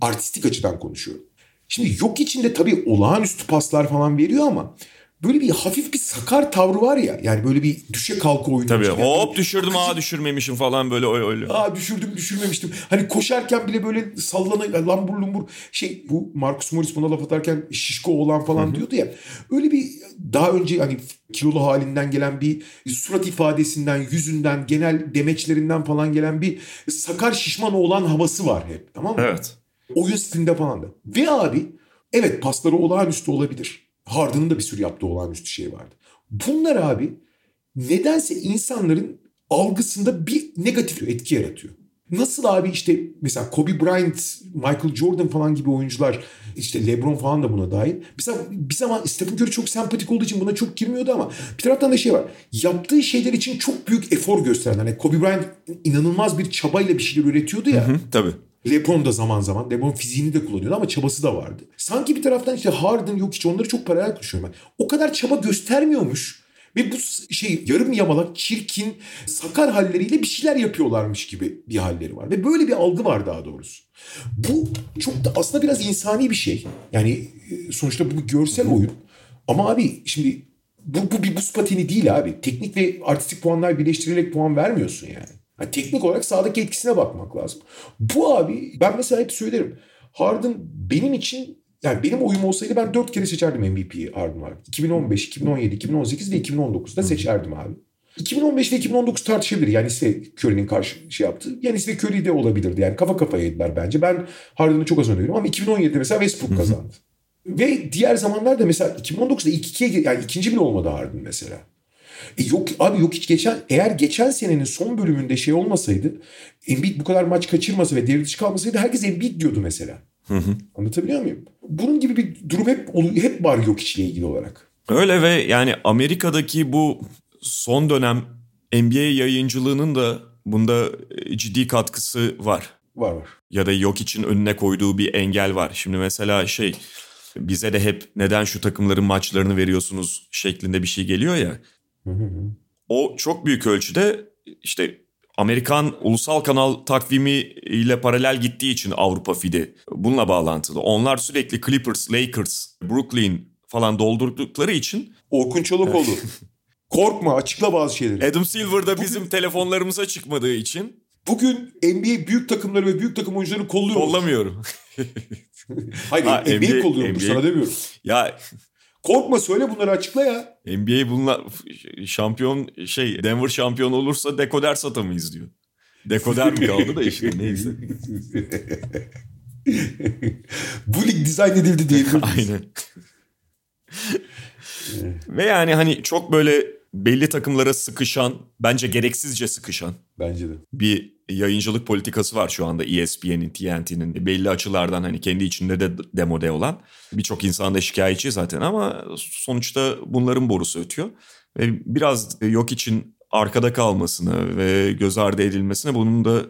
Artistik açıdan konuşuyorum. Şimdi yok içinde tabii olağanüstü paslar falan veriyor ama böyle bir hafif bir sakar tavrı var ya. Yani böyle bir düşe kalka oyunu. Tabii Yani hop düşürdüm aa düşürmemişim falan böyle öyle. öyle. Aa düşürdüm düşürmemiştim. Hani koşarken bile böyle sallana lambur lumbur şey bu Marcus Morris buna laf atarken şişko olan falan diyordu ya. Öyle bir daha önce hani kilolu halinden gelen bir surat ifadesinden, yüzünden, genel demeçlerinden falan gelen bir sakar şişman olan havası var hep tamam mı? Evet. Oyun stilinde falan da. Ve abi evet pasları olağanüstü olabilir. Harden'ın da bir sürü yaptığı olağanüstü şey vardı. Bunlar abi nedense insanların algısında bir negatif etki yaratıyor. Nasıl abi işte mesela Kobe Bryant, Michael Jordan falan gibi oyuncular işte LeBron falan da buna dahil. Mesela bir zaman Stephen Curry çok sempatik olduğu için buna çok girmiyordu ama bir taraftan da şey var. Yaptığı şeyler için çok büyük efor gösteren. Hani Kobe Bryant inanılmaz bir çabayla bir şeyler üretiyordu ya. Hı, tabii. LeBron da zaman zaman LeBron fiziğini de kullanıyordu ama çabası da vardı. Sanki bir taraftan işte Harden yok hiç onları çok paralel konuşuyorum ben. O kadar çaba göstermiyormuş ve bu şey yarım yamalak, çirkin, sakar halleriyle bir şeyler yapıyorlarmış gibi bir halleri var. Ve böyle bir algı var daha doğrusu. Bu çok da aslında biraz insani bir şey. Yani e, sonuçta bu bir görsel oyun. Ama abi şimdi bu, bu bir buz pateni değil abi. Teknik ve artistik puanlar birleştirilerek puan vermiyorsun yani. Yani teknik olarak sahadaki etkisine bakmak lazım. Bu abi ben mesela hep söylerim. Harden benim için yani benim oyum olsaydı ben dört kere seçerdim MVP'yi Harden abi. 2015, 2017, 2018 ve 2019'da seçerdim abi. 2015 ve 2019 tartışabilir. Yani ise Curry'nin karşı şey yaptı. Yani ise Curry de olabilirdi. Yani kafa kafayaydılar bence. Ben Harden'ı çok az öneriyorum ama 2017'de mesela Westbrook kazandı. Ve diğer zamanlarda mesela 2019'da ilk ikiye yani ikinci bile olmadı Harden mesela. E yok abi yok hiç geçen eğer geçen senenin son bölümünde şey olmasaydı Embiid bu kadar maç kaçırmasa ve devre dışı kalmasaydı herkes Embiid diyordu mesela. Hı hı. Anlatabiliyor muyum? Bunun gibi bir durum hep hep var yok ile ilgili olarak. Öyle ve yani Amerika'daki bu son dönem NBA yayıncılığının da bunda e, ciddi katkısı var. Var var. Ya da yok için önüne koyduğu bir engel var. Şimdi mesela şey bize de hep neden şu takımların maçlarını veriyorsunuz şeklinde bir şey geliyor ya. Hı hı. O çok büyük ölçüde işte Amerikan ulusal kanal takvimi ile paralel gittiği için Avrupa FIDE bununla bağlantılı. Onlar sürekli Clippers, Lakers, Brooklyn falan doldurdukları için. Orkun Çolakoğlu. Korkma açıkla bazı şeyleri. Adam Silver da bizim telefonlarımıza çıkmadığı için. Bugün NBA büyük takımları ve büyük takım oyuncularını kolluyor Kollamıyorum. Hayır ha, NBA, NBA kolluyorum NBA, sana demiyorum. Ya Korkma söyle bunları açıkla ya. NBA bunlar şampiyon şey Denver şampiyon olursa dekoder satamayız diyor. Dekoder mi kaldı da işte neyse. Bu lig dizayn edildi diyebiliriz. Aynen. Ve yani hani çok böyle belli takımlara sıkışan, bence gereksizce sıkışan. Bence de. Bir yayıncılık politikası var şu anda ESPN'in, TNT'nin belli açılardan hani kendi içinde de demode olan. Birçok insan da şikayetçi zaten ama sonuçta bunların borusu ötüyor. Ve biraz yok için arkada kalmasını ve göz ardı edilmesine bunun da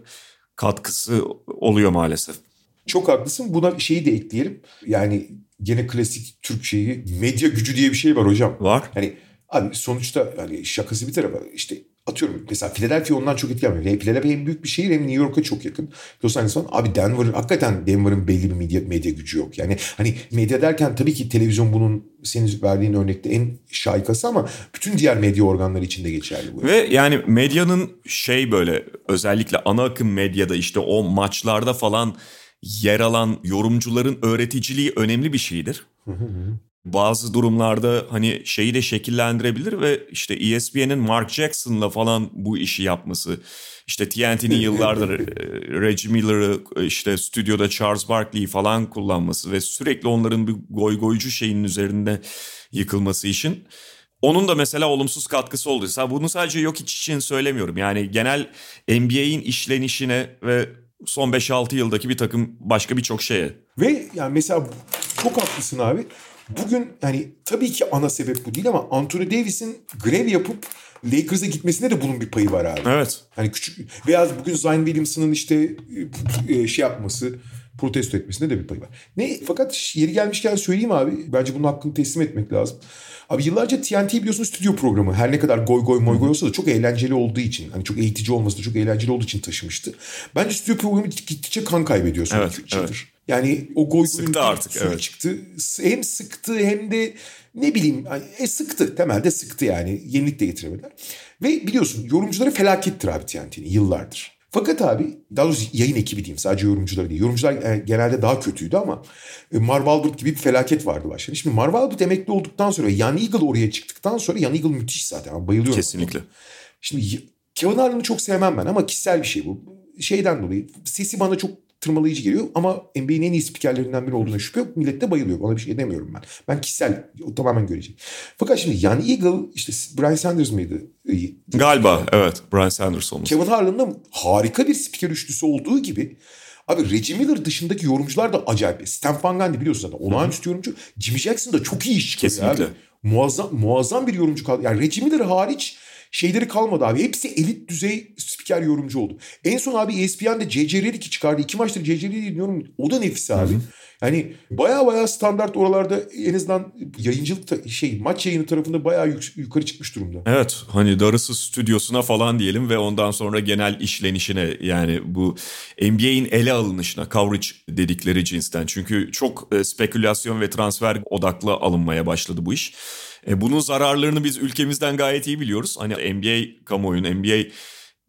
katkısı oluyor maalesef. Çok haklısın. Buna şeyi de ekleyelim. Yani gene klasik Türk şeyi medya gücü diye bir şey var hocam. Var. Hani abi sonuçta hani şakası bir tarafa işte atıyorum mesela Philadelphia ondan çok etkilenmiyor. Philadelphia hem büyük bir şehir hem New York'a çok yakın. Los Angeles falan. Abi Denver'ın hakikaten Denver'ın belli bir medya, medya gücü yok. Yani hani medya derken tabii ki televizyon bunun senin verdiğin örnekte en şaikası ama bütün diğer medya organları için de geçerli bu. Ve yani medyanın şey böyle özellikle ana akım medyada işte o maçlarda falan yer alan yorumcuların öğreticiliği önemli bir şeydir. Bazı durumlarda hani şeyi de şekillendirebilir ve işte ESPN'in Mark Jackson'la falan bu işi yapması. İşte TNT'nin yıllardır e, Reggie Miller'ı e, işte stüdyoda Charles Barkley'i falan kullanması ve sürekli onların bir goy goycu şeyin üzerinde yıkılması için. Onun da mesela olumsuz katkısı oldu. Bunu sadece yok için söylemiyorum. Yani genel NBA'in işlenişine ve son 5-6 yıldaki bir takım başka birçok şeye. Ve yani mesela çok haklısın abi. Bugün yani tabii ki ana sebep bu değil ama Anthony Davis'in grev yapıp Lakers'a gitmesine de bunun bir payı var abi. Evet. Hani küçük veya bugün Zion Williamson'ın işte e, şey yapması, protesto etmesine de bir payı var. Ne fakat yeri gelmişken söyleyeyim abi. Bence bunun hakkını teslim etmek lazım. Abi yıllarca TNT biliyorsun stüdyo programı. Her ne kadar goy goy moy goy olsa da çok eğlenceli olduğu için. Hani çok eğitici olması da çok eğlenceli olduğu için taşımıştı. Bence stüdyo programı gittikçe kan kaybediyor son evet, evet. Yani o goy sıktı artık evet. çıktı. Hem sıktı hem de ne bileyim e, sıktı. Temelde sıktı yani. Yenilik de getiremediler. Ve biliyorsun yorumcuları felakettir abi TNT'nin yıllardır. Fakat abi daha doğrusu yayın ekibi diyeyim sadece yorumcuları değil. Yorumcular e, genelde daha kötüydü ama e, Marv Albert gibi bir felaket vardı başta. Şimdi Marv Albert emekli olduktan sonra Yan Eagle oraya çıktıktan sonra Yan Eagle müthiş zaten. Ben bayılıyorum. Kesinlikle. Şimdi Kevin Harlan'ı çok sevmem ben ama kişisel bir şey bu. Şeyden dolayı sesi bana çok tırmalayıcı geliyor ama NBA'nin en iyi spikerlerinden biri olduğuna şüphe yok. Millet de bayılıyor. Ona bir şey demiyorum ben. Ben kişisel o tamamen görecek. Fakat şimdi Yan Eagle işte Brian Sanders mıydı? Galiba evet Brian Sanders olmuş. Kevin Harlan'ın harika bir spiker üçlüsü olduğu gibi Abi Reggie Miller dışındaki yorumcular da acayip. Stan Van Gundy biliyorsun zaten. Olağanüstü yorumcu. Jimmy Jackson da çok iyi iş çıkarıyor Kesinlikle. Abi. Muazzam, muazzam bir yorumcu kaldı. Yani Reggie Miller hariç şeyleri kalmadı abi. Hepsi elit düzey spiker yorumcu oldu. En son abi ESPN'de C.C. Redick'i çıkardı. İki maçtır C.C. Redick'i dinliyorum. O da nefis abi. Yani baya baya standart oralarda en azından yayıncılık şey maç yayını tarafında baya yuk- yukarı çıkmış durumda. Evet hani darısı stüdyosuna falan diyelim ve ondan sonra genel işlenişine yani bu NBA'in ele alınışına coverage dedikleri cinsten. Çünkü çok e, spekülasyon ve transfer odaklı alınmaya başladı bu iş. E, bunun zararlarını biz ülkemizden gayet iyi biliyoruz. Hani NBA kamuoyunun, NBA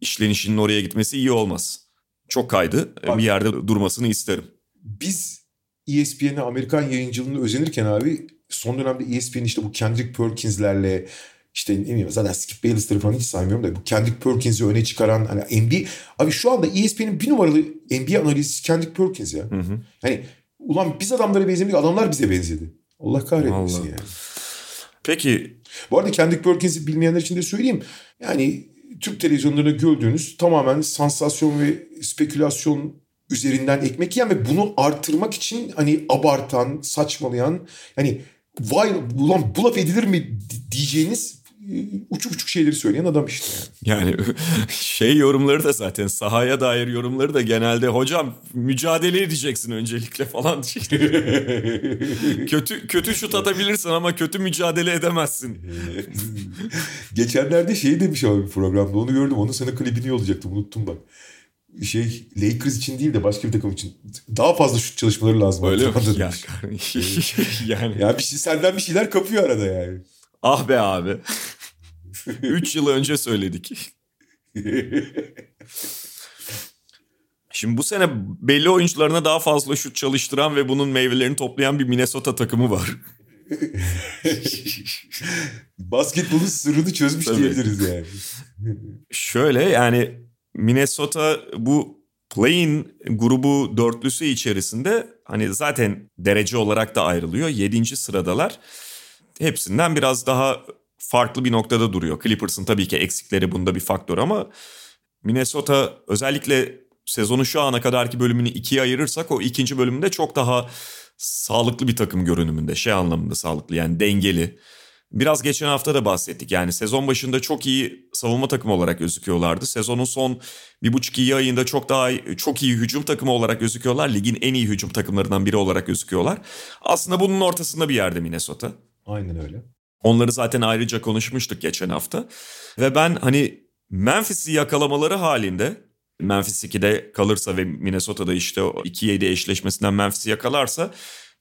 işlenişinin oraya gitmesi iyi olmaz. Çok kaydı. E, Bak, bir yerde durmasını isterim. Biz ESPN'e Amerikan yayıncılığını özenirken abi son dönemde ESPN işte bu Kendrick Perkins'lerle işte ne bileyim zaten Skip Bayless'ları falan hiç saymıyorum da bu Kendrick Perkins'i öne çıkaran hani NBA abi şu anda ESPN'in bir numaralı NBA analizi Kendrick Perkins ya. Hı hı. Hani ulan biz adamlara benzemedik adamlar bize benzedi. Allah kahretmesin Allah. yani. Peki. Bu arada Kendrick Perkins'i bilmeyenler için de söyleyeyim. Yani Türk televizyonlarında gördüğünüz tamamen sansasyon ve spekülasyon üzerinden ekmek yiyen ve bunu artırmak için hani abartan, saçmalayan hani vay ulan bu laf edilir mi diyeceğiniz uçuk uçuk şeyleri söyleyen adam işte. Yani, yani şey yorumları da zaten sahaya dair yorumları da genelde hocam mücadele edeceksin öncelikle falan. kötü kötü şut atabilirsin ama kötü mücadele edemezsin. Geçenlerde şey demiş abi programda onu gördüm. Onun sana klibini yollayacaktım unuttum bak şey Lakers için değil de başka bir takım için daha fazla şut çalışmaları lazım. Öyle mi? Ya, yani. ya bir şey, senden bir şeyler kapıyor arada yani. Ah be abi. Üç yıl önce söyledik. Şimdi bu sene belli oyuncularına daha fazla şut çalıştıran ve bunun meyvelerini toplayan bir Minnesota takımı var. Basketbolun sırrını çözmüş Tabii. diyebiliriz yani. Şöyle yani Minnesota bu play-in grubu dörtlüsü içerisinde hani zaten derece olarak da ayrılıyor. Yedinci sıradalar. Hepsinden biraz daha farklı bir noktada duruyor. Clippers'ın tabii ki eksikleri bunda bir faktör ama Minnesota özellikle sezonun şu ana kadarki bölümünü ikiye ayırırsak o ikinci bölümünde çok daha sağlıklı bir takım görünümünde. Şey anlamında sağlıklı yani dengeli. Biraz geçen hafta da bahsettik. Yani sezon başında çok iyi savunma takımı olarak gözüküyorlardı. Sezonun son bir buçuk iyi ayında çok daha çok iyi hücum takımı olarak gözüküyorlar. Ligin en iyi hücum takımlarından biri olarak gözüküyorlar. Aslında bunun ortasında bir yerde Minnesota. Aynen öyle. Onları zaten ayrıca konuşmuştuk geçen hafta. Ve ben hani Memphis'i yakalamaları halinde Memphis 2'de kalırsa ve Minnesota'da işte o 2-7 eşleşmesinden Memphis'i yakalarsa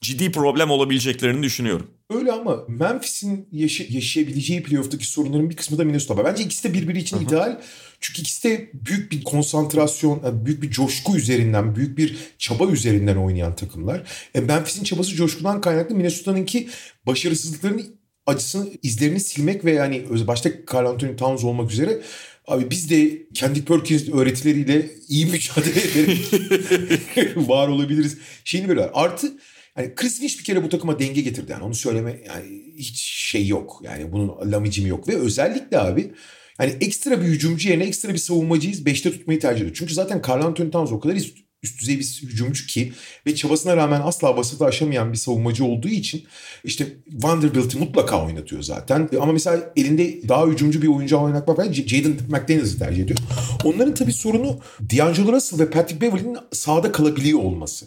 ciddi problem olabileceklerini düşünüyorum. Öyle ama Memphis'in yaşa- yaşayabileceği playoff'taki sorunların bir kısmı da Minnesota. Bence ikisi de birbiri için Hı-hı. ideal. Çünkü ikisi de büyük bir konsantrasyon, büyük bir coşku üzerinden, büyük bir çaba üzerinden oynayan takımlar. E, Memphis'in çabası coşkudan kaynaklı. Minnesota'nınki başarısızlıkların acısını, izlerini silmek ve yani başta Carl Anthony Towns olmak üzere Abi biz de kendi Perkins öğretileriyle iyi mücadele ederek var olabiliriz. Şeyini böyle Artı yani Chris Finch bir kere bu takıma denge getirdi. Yani onu söyleme yani hiç şey yok. Yani bunun lamicimi yok. Ve özellikle abi yani ekstra bir hücumcu yerine ekstra bir savunmacıyız. Beşte tutmayı tercih ediyor. Çünkü zaten Carl Anthony Towns o kadar üst, üst düzey bir hücumcu ki ve çabasına rağmen asla basıtı aşamayan bir savunmacı olduğu için işte Vanderbilt'i mutlaka oynatıyor zaten. Ama mesela elinde daha hücumcu bir oyuncu oynatmak falan Jaden McDaniels'ı tercih ediyor. Onların tabii sorunu D'Angelo Russell ve Patrick Beverly'nin sahada kalabiliyor olması.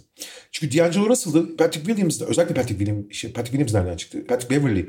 Çünkü D'Angelo Russell'da Patrick Williams'da özellikle Patrick Williams, şey, Patrick Williams nereden çıktı? Patrick Beverly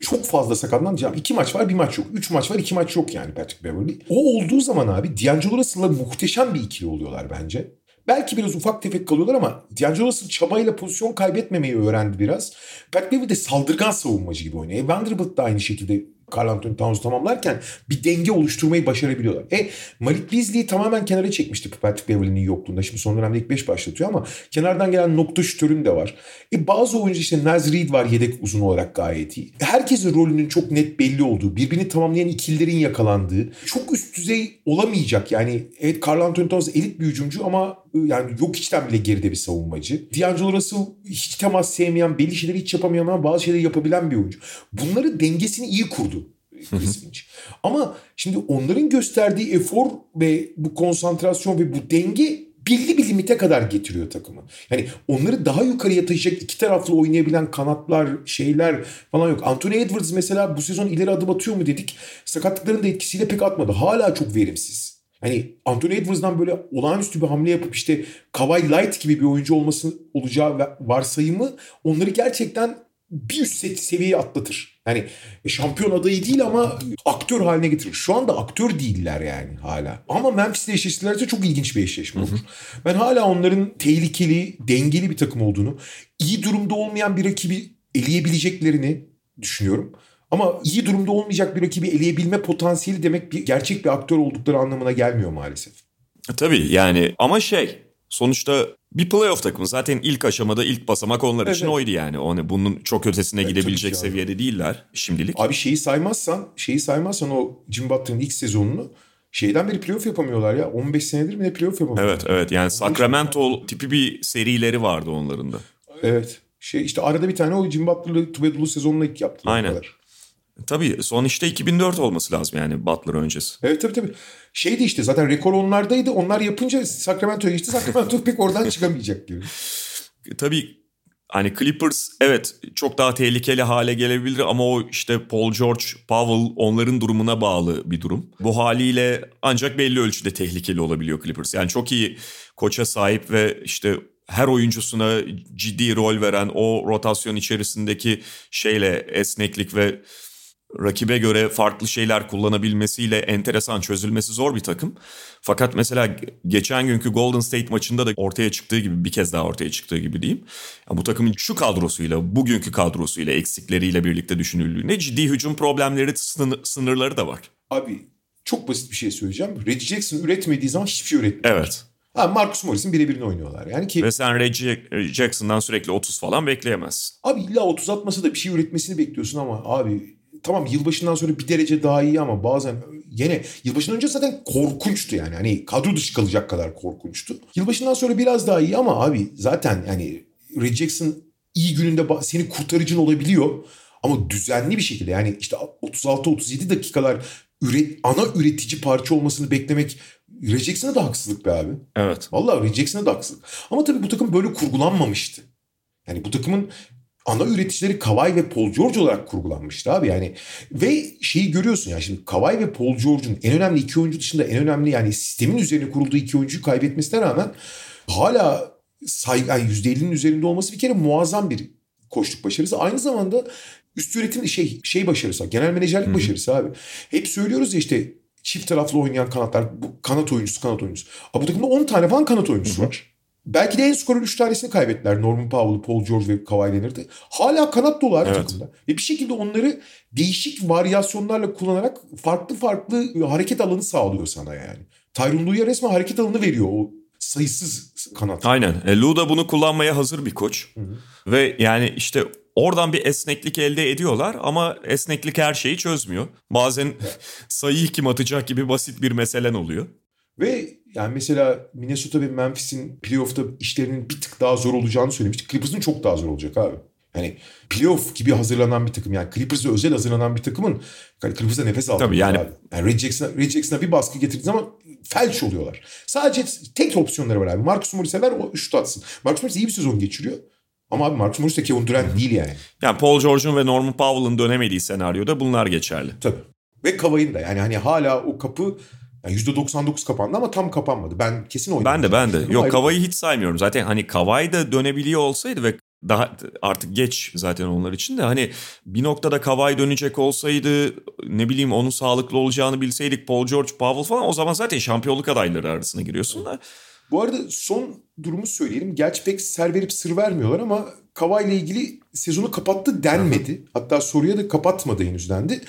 çok fazla sakatlandı. İki maç var bir maç yok. Üç maç var iki maç yok yani Patrick Beverly. O olduğu zaman abi D'Angelo Russell'la muhteşem bir ikili oluyorlar bence. Belki biraz ufak tefek kalıyorlar ama D'Angelo Russell çabayla pozisyon kaybetmemeyi öğrendi biraz. Patrick Beverly de saldırgan savunmacı gibi oynuyor. E, Vanderbilt de aynı şekilde Carl Anthony Towns tamamlarken bir denge oluşturmayı başarabiliyorlar. E Malik Beasley'i tamamen kenara çekmişti Patrick Beverly'nin yokluğunda. Şimdi son dönemde ilk 5 başlatıyor ama kenardan gelen nokta şütörün de var. E bazı oyuncu işte Naz Reed var yedek uzun olarak gayet iyi. Herkesin rolünün çok net belli olduğu, birbirini tamamlayan ikililerin yakalandığı, çok üst düzey olamayacak. Yani evet Carl Anthony Towns elit bir hücumcu ama yani yok içten bile geride bir savunmacı. D'Angelo Russell hiç temas sevmeyen, belli şeyleri hiç yapamayan ama bazı şeyleri yapabilen bir oyuncu. Bunları dengesini iyi kurdu. Chris Finch. Ama şimdi onların gösterdiği efor ve bu konsantrasyon ve bu denge belli bir limite kadar getiriyor takımı. Yani onları daha yukarıya taşıyacak iki taraflı oynayabilen kanatlar, şeyler falan yok. Anthony Edwards mesela bu sezon ileri adım atıyor mu dedik. Sakatlıkların da etkisiyle pek atmadı. Hala çok verimsiz. Hani Anthony Edwards'dan böyle olağanüstü bir hamle yapıp işte Kawhi Light gibi bir oyuncu olması olacağı varsayımı onları gerçekten bir üst seviyeye atlatır. Yani şampiyon adayı değil ama aktör haline getirir. Şu anda aktör değiller yani hala. Ama Memphis'le eşleştilerse çok ilginç bir eşleşme olur. Ben hala onların tehlikeli, dengeli bir takım olduğunu, iyi durumda olmayan bir rakibi eleyebileceklerini düşünüyorum. Ama iyi durumda olmayacak bir rakibi eleyebilme potansiyeli demek bir gerçek bir aktör oldukları anlamına gelmiyor maalesef. Tabii yani ama şey sonuçta bir playoff takımı. Zaten ilk aşamada ilk basamak onlar için Evet. oydu yani. O hani bunun çok ötesine Evet, gidebilecek abi. seviyede değiller şimdilik. Abi şeyi saymazsan, şeyi saymazsan o Jim Butler'ın ilk sezonunu şeyden beri playoff yapamıyorlar ya. 15 senedir mi ne playoff yapamıyorlar. Evet evet yani Sacramento tipi bir serileri vardı onların da. Evet. Şey işte arada bir tane o Jim Butler'lı Tubedulu sezonunu ilk yaptılar. Aynen. kadar. Tabii son işte 2004 olması lazım yani Butler öncesi. Evet tabii tabii. Şeydi işte zaten rekor onlardaydı. Onlar yapınca Sacramento'ya geçti. Sacramento pek oradan çıkamayacak gibi. Tabii hani Clippers evet çok daha tehlikeli hale gelebilir ama o işte Paul George, Powell onların durumuna bağlı bir durum. Bu haliyle ancak belli ölçüde tehlikeli olabiliyor Clippers. Yani çok iyi koça sahip ve işte her oyuncusuna ciddi rol veren o rotasyon içerisindeki şeyle esneklik ve rakibe göre farklı şeyler kullanabilmesiyle enteresan çözülmesi zor bir takım. Fakat mesela geçen günkü Golden State maçında da ortaya çıktığı gibi bir kez daha ortaya çıktığı gibi diyeyim. Ya bu takımın şu kadrosuyla, bugünkü kadrosuyla, eksikleriyle birlikte düşünüldüğünde ciddi hücum problemleri, sınır- sınırları da var. Abi çok basit bir şey söyleyeceğim. Reggie Jackson üretmediği zaman hiçbir şey üretmiyor. Evet. Ha, Marcus Morris'in birebirini oynuyorlar. Yani ki Ve sen Reggie Jackson'dan sürekli 30 falan bekleyemezsin. abi illa 30 atmasa da bir şey üretmesini bekliyorsun ama abi tamam yılbaşından sonra bir derece daha iyi ama bazen yine yılbaşından önce zaten korkunçtu yani. Hani kadro dışı kalacak kadar korkunçtu. Yılbaşından sonra biraz daha iyi ama abi zaten yani Jackson iyi gününde seni kurtarıcın olabiliyor. Ama düzenli bir şekilde yani işte 36-37 dakikalar üret, ana üretici parça olmasını beklemek Reggie Jackson'a da haksızlık be abi. Evet. Vallahi Reggie Jackson'a da haksızlık. Ama tabii bu takım böyle kurgulanmamıştı. Yani bu takımın ana üreticileri Kawhi ve Paul George olarak kurgulanmıştı abi yani. Ve şeyi görüyorsun yani şimdi Kawhi ve Paul George'un en önemli iki oyuncu dışında en önemli yani sistemin üzerine kurulduğu iki oyuncuyu kaybetmesine rağmen hala say yani %50'nin üzerinde olması bir kere muazzam bir koçluk başarısı. Aynı zamanda üst üretim şey şey başarısı, genel menajerlik başarısı abi. Hep söylüyoruz ya işte çift taraflı oynayan kanatlar, bu kanat oyuncusu, kanat oyuncusu. Abi bu takımda 10 tane falan kanat oyuncusu var. Belki de en skorer 3 tanesini kaybettiler. Norman Powell, Paul George ve Kawhi Leonard'ı. Hala kanat dolu Evet. takımda. Ve bir şekilde onları değişik varyasyonlarla kullanarak farklı farklı hareket alanı sağlıyor sana yani. Tyronn Lue'ya resmen hareket alanı veriyor o sayısız kanat. Aynen. E, Lou da bunu kullanmaya hazır bir koç. Ve yani işte oradan bir esneklik elde ediyorlar ama esneklik her şeyi çözmüyor. Bazen sayıyı kim atacak gibi basit bir meselen oluyor. Ve yani mesela Minnesota ve Memphis'in playoff'ta işlerinin bir tık daha zor olacağını söylemiştik. Clippers'ın çok daha zor olacak abi. Yani playoff gibi hazırlanan bir takım yani Clippers'a özel hazırlanan bir takımın yani Clippers'a nefes aldı. Tabii yani- Abi. yani Red Jackson'a, Red Jackson'a bir baskı getirdiği zaman felç oluyorlar. Sadece tek opsiyonları var abi. Marcus Morris'e ver o şut atsın. Marcus Morris iyi bir sezon geçiriyor. Ama abi Marcus Morris de Kevin Durant değil yani. Yani Paul George'un ve Norman Powell'ın dönemediği senaryoda bunlar geçerli. Tabii. Ve Kavay'ın da yani hani hala o kapı yani %99 kapandı ama tam kapanmadı. Ben kesin oynadım. Ben de ben de. Yok Kavai'yi hiç saymıyorum. Zaten hani Kavai da dönebiliyor olsaydı ve daha artık geç zaten onlar için de hani bir noktada Kavai dönecek olsaydı ne bileyim onun sağlıklı olacağını bilseydik Paul George, Powell falan o zaman zaten şampiyonluk adayları arasına giriyorsun da. Bu arada son durumu söyleyelim. Gerçi pek ser verip sır vermiyorlar ama Kavai ile ilgili sezonu kapattı denmedi. Hatta soruya da kapatmadı henüz dendi.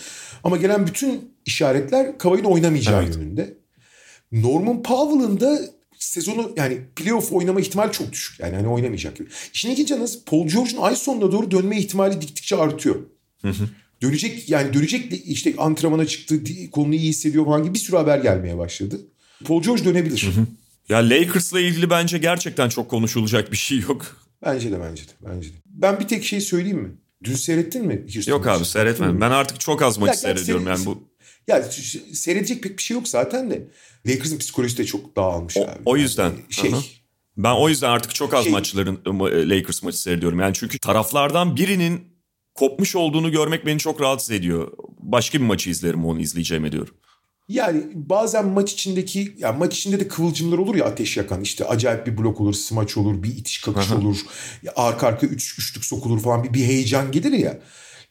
Ama gelen bütün işaretler Kavai'nin oynamayacağı Evet. yönünde. Norman Powell'ın da sezonu yani playoff oynama ihtimali çok düşük. Yani hani oynamayacak gibi. İşin ilginç yanı Paul George'un ay sonuna doğru dönme ihtimali diktikçe artıyor. Dönecek yani dönecek de işte antrenmana çıktı, kolunu iyi hissediyor falan gibi bir sürü haber gelmeye başladı. Paul George dönebilir. Ya Lakers'la ilgili bence gerçekten çok konuşulacak bir şey yok. Bence de bence de bence de. Ben bir tek şey söyleyeyim mi? Dün seyrettin mi? Houston Yok abi seyretmedim. Ben artık çok az gerçi seyrediyorum seyret- yani bu. Ya seyredecek pek bir şey yok zaten de. Lakers'ın psikolojisi de çok dağılmış O- abi. o yüzden. Yani şey. Aha. Ben o yüzden artık çok az Şey- maçların e, Lakers maçı seyrediyorum. Yani çünkü taraflardan birinin kopmuş olduğunu görmek beni çok rahatsız ediyor. Başka bir maçı izlerim onu izleyeceğime diyorum. Yani bazen maç içindeki ya maç içinde de kıvılcımlar olur ya ateş yakan işte acayip bir blok olur, smaç olur, bir itiş kakış Aha. olur. Ya arka arka üç, üçlük sokulur falan bir, bir heyecan gelir ya.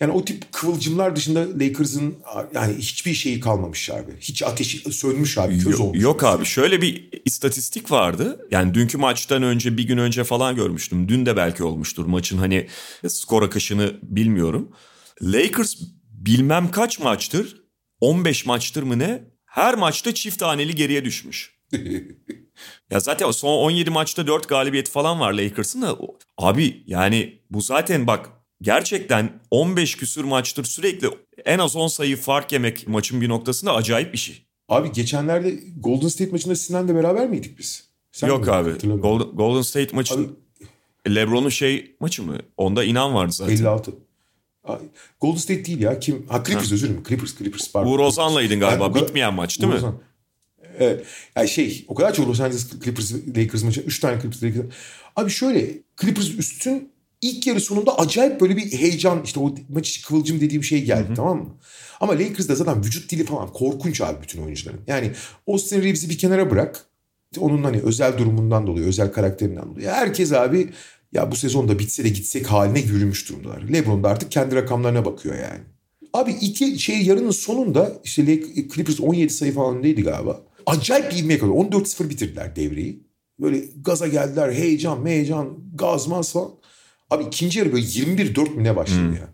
Yani o tip kıvılcımlar dışında Lakers'ın yani hiçbir şeyi kalmamış abi. Hiç ateşi sönmüş abi. Köz Yok, olmuş. yok abi şöyle bir istatistik vardı. Yani dünkü maçtan önce bir gün önce falan görmüştüm. Dün de belki olmuştur. Maçın hani skor akışını bilmiyorum. Lakers bilmem kaç maçtır 15 maçtır mı ne? Her maçta çift taneli geriye düşmüş. Ya zaten son 17 maçta 4 galibiyeti falan var Lakers'ın da. Abi yani bu zaten bak gerçekten 15 küsür maçtır sürekli en az 10 sayı fark yemek maçın bir noktasında acayip bir şey. Abi geçenlerde Golden State maçında Sinan'la beraber miydik biz? Sen Yok abi. Golden, Golden State maçı LeBron'un şey maçı mı? Onda inan vardı zaten. 56. Golden State değil ya. Kim? Ha Clippers özür dilerim. Clippers, Clippers. Pardon. Uğur Ozan'laydın galiba. Yani, Bitmeyen maç değil Uğur mi? Ozan. Evet. Yani şey o kadar çok Los Angeles Clippers Lakers maçı. Üç tane Clippers Lakers. Abi şöyle Clippers üstün ilk yarı sonunda acayip böyle bir heyecan işte o maç içi kıvılcım dediğim şey geldi Hı-hı. tamam mı? Ama Lakers'da zaten vücut dili falan korkunç abi bütün oyuncuların. Yani Austin Reeves'i bir kenara bırak. Onun hani özel durumundan dolayı, özel karakterinden dolayı. Herkes abi ya bu sezonda bitse de gitsek haline yürümüş durumdalar. LeBron da artık kendi rakamlarına bakıyor yani. Abi iki şey yarının sonunda işte Clippers 17 sayı falan öndeydi galiba. Acayip bir ivme kalıyor. 14-0 bitirdiler devreyi. Böyle gaza geldiler. Heyecan, heyecan, gaz maz falan. Abi ikinci yarı böyle 21-4 mü ne başladı hmm. ya.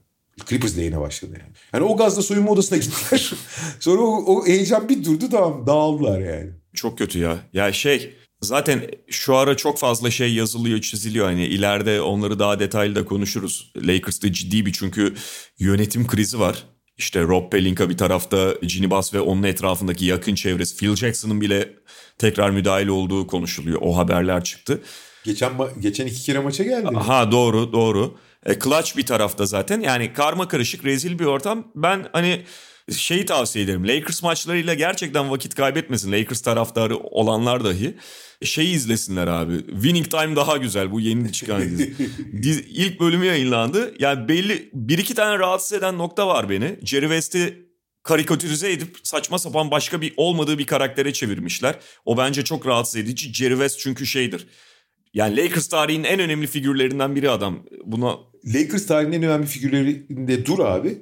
Clippers lehine başladı yani. Yani o gazla soyunma odasına gittiler. Sonra o, o heyecan bir durdu tamam dağıldılar yani. Çok kötü ya. Ya şey zaten şu ara çok fazla şey yazılıyor çiziliyor. Hani ileride onları daha detaylı da konuşuruz. Lakers'ta ciddi bir çünkü yönetim krizi var. İşte Rob Pelinka bir tarafta, Ginny Bass ve onun etrafındaki yakın çevresi. Phil Jackson'ın bile tekrar müdahil olduğu konuşuluyor. O haberler çıktı. Geçen geçen iki kere maça geldi. Ha doğru doğru. E, clutch bir tarafta zaten. Yani karma karışık rezil bir ortam. Ben hani şeyi tavsiye ederim. Lakers maçlarıyla gerçekten vakit kaybetmesin. Lakers taraftarı olanlar dahi şeyi izlesinler abi. Winning Time daha güzel bu yeni çıkan dizi. dizi ilk bölümü yayınlandı. Yani belli bir iki tane rahatsız eden nokta var beni. Jerry West'i karikatürize edip saçma sapan başka bir olmadığı bir karaktere çevirmişler. O bence çok rahatsız edici. Jerry West çünkü şeydir. Yani Lakers tarihinin en önemli figürlerinden biri adam. Buna Lakers tarihinin en önemli figürlerinde dur abi.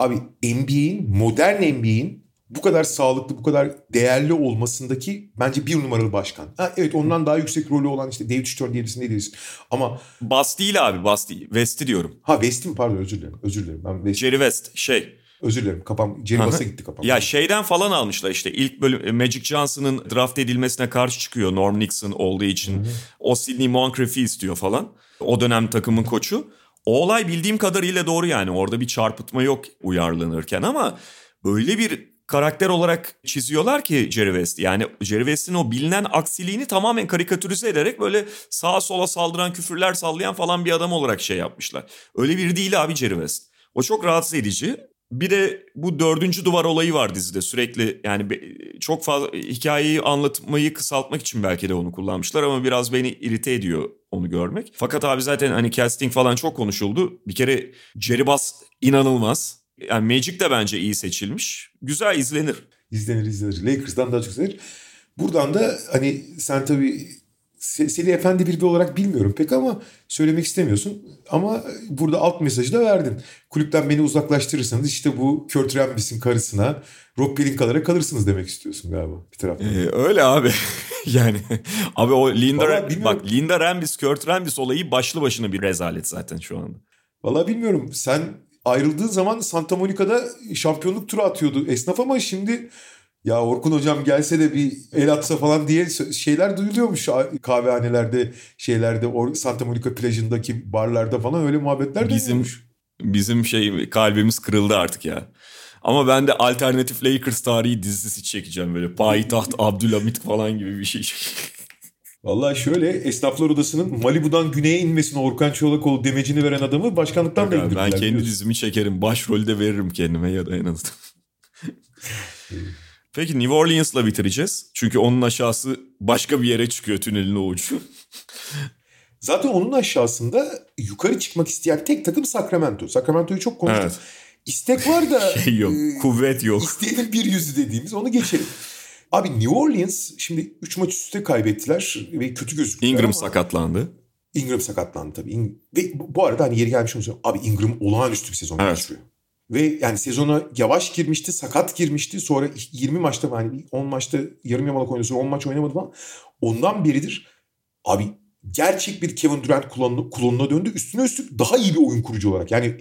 Abi NBA'in, modern NBA'in bu kadar sağlıklı, bu kadar değerli olmasındaki bence bir numaralı başkan. Ha, evet ondan daha yüksek rolü olan işte David Stern diyebilirsin ne diyorsun. Ama... Bas değil abi Bas değil. West'i diyorum. Ha West'i mi pardon özür dilerim. Özür dilerim. Ben West... Jerry West şey. Özür dilerim kapam. Jerry West'e gitti kapam. Ya şeyden falan almışlar işte ilk bölüm e, Magic Johnson'ın draft edilmesine karşı çıkıyor Norm Nixon olduğu için. Hı-hı. O Sidney Moncrief'i istiyor falan. O dönem takımın koçu. O olay bildiğim kadarıyla doğru yani. Orada bir çarpıtma yok uyarlanırken ama öyle bir karakter olarak çiziyorlar ki Jerry West. Yani Jerry West'in o bilinen aksiliğini tamamen karikatürize ederek böyle sağa sola saldıran küfürler sallayan falan bir adam olarak şey yapmışlar. Öyle bir değil abi Jerry West. O çok rahatsız edici. Bir de bu dördüncü duvar olayı var dizide sürekli yani çok fazla hikayeyi anlatmayı kısaltmak için belki de onu kullanmışlar ama biraz beni irite ediyor onu görmek. Fakat abi zaten hani casting falan çok konuşuldu. Bir kere Jerry Bass inanılmaz. Yani Magic de bence iyi seçilmiş. Güzel izlenir. İzlenir izlenir. Lakers'dan daha çok izlenir. Buradan da hani sen tabii seni efendi biri olarak bilmiyorum pek ama söylemek istemiyorsun. Ama burada alt mesajı da verdin. Kulüpten beni uzaklaştırırsanız işte bu Kurt Rambis'in karısına Rob Pelinka'lara kalırsınız demek istiyorsun galiba bir taraftan. Ee, öyle abi. yani abi o Linda Vallahi bak Linda Rambis, Kurt Rambis olayı başlı başına bir rezalet zaten şu anda. Vallahi bilmiyorum. Sen ayrıldığın zaman Santa Monica'da şampiyonluk turu atıyordu esnaf ama şimdi ya Orkun hocam gelse de bir el atsa falan diye şeyler duyuluyormuş kahvehanelerde şeylerde Santa Monica plajındaki barlarda falan öyle muhabbetler bizim, duyuluyormuş. Bizim şey kalbimiz kırıldı artık ya. Ama ben de alternatif Lakers tarihi dizisi çekeceğim böyle. Payitaht Abdülhamit falan gibi bir şey. Vallahi şöyle esnaflar odasının Malibu'dan güneye inmesine Orkan Çolakoğlu demecini veren adamı başkanlıktan da indirdiler. Ben kendi dizimi çekerim. Başrolü de veririm kendime ya da en azından. Peki New Orleans'la bitireceğiz. Çünkü onun aşağısı başka bir yere çıkıyor tünelin o ucu. Zaten onun aşağısında yukarı çıkmak isteyen tek takım Sacramento. Sacramento'yu çok konuştuk. Evet. İstek var da şey yok, e, kuvvet yok. İsteğinin bir yüzü dediğimiz onu geçelim. Abi New Orleans şimdi 3 maç üstte kaybettiler ve kötü gözüküyor. Ingram ama... sakatlandı. Ingram sakatlandı tabii. Ve bu arada hani yeri gelmiş olsun. Abi Ingram olağanüstü bir sezon evet. geçiriyor. Ve yani sezona yavaş girmişti, sakat girmişti. Sonra 20 maçta yani 10 maçta yarım yamalak oynadı. Sonra 10 maç oynamadı falan. Ondan beridir abi gerçek bir Kevin Durant klonuna, döndü. Üstüne üstlük daha iyi bir oyun kurucu olarak. Yani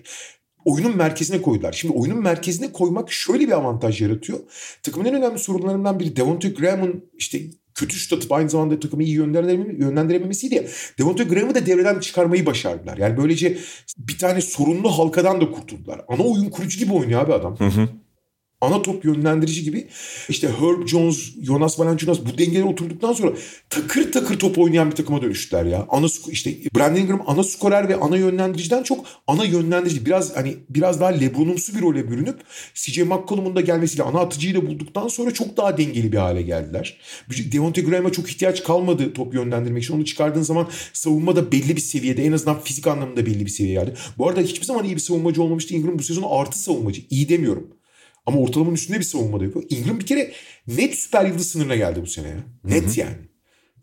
oyunun merkezine koydular. Şimdi oyunun merkezine koymak şöyle bir avantaj yaratıyor. Takımın en önemli sorunlarından biri Devontae Graham'ın işte kötü şut atıp aynı zamanda takımı iyi yönlendirememesi, yönlendirememesiydi ya. Devonta Graham'ı da devreden çıkarmayı başardılar. Yani böylece bir tane sorunlu halkadan da kurtuldular. Ana oyun kurucu gibi oynuyor abi adam. Hı hı. Ana top yönlendirici gibi işte Herb Jones, Jonas Valanciunas bu dengeye oturduktan sonra takır takır top oynayan bir takıma dönüştüler ya. Ana işte Brandon Ingram ana skorer ve ana yönlendiriciden çok ana yönlendirici. Biraz hani biraz daha LeBron'umsu bir role bürünüp CJ McCollum'un da gelmesiyle ana atıcıyı da bulduktan sonra çok daha dengeli bir hale geldiler. Devontae Graham'a çok ihtiyaç kalmadı top yönlendirmek için. Onu çıkardığın zaman savunma da belli bir seviyede en azından fizik anlamında belli bir seviyeye geldi. Bu arada hiçbir zaman iyi bir savunmacı olmamıştı. Ingram bu sezon artı savunmacı. İyi demiyorum. Ama ortalamanın üstünde bir savunmada yapıyor. Ingram bir kere net süper yıldız sınırına geldi bu sene ya. Net Hı-hı. yani.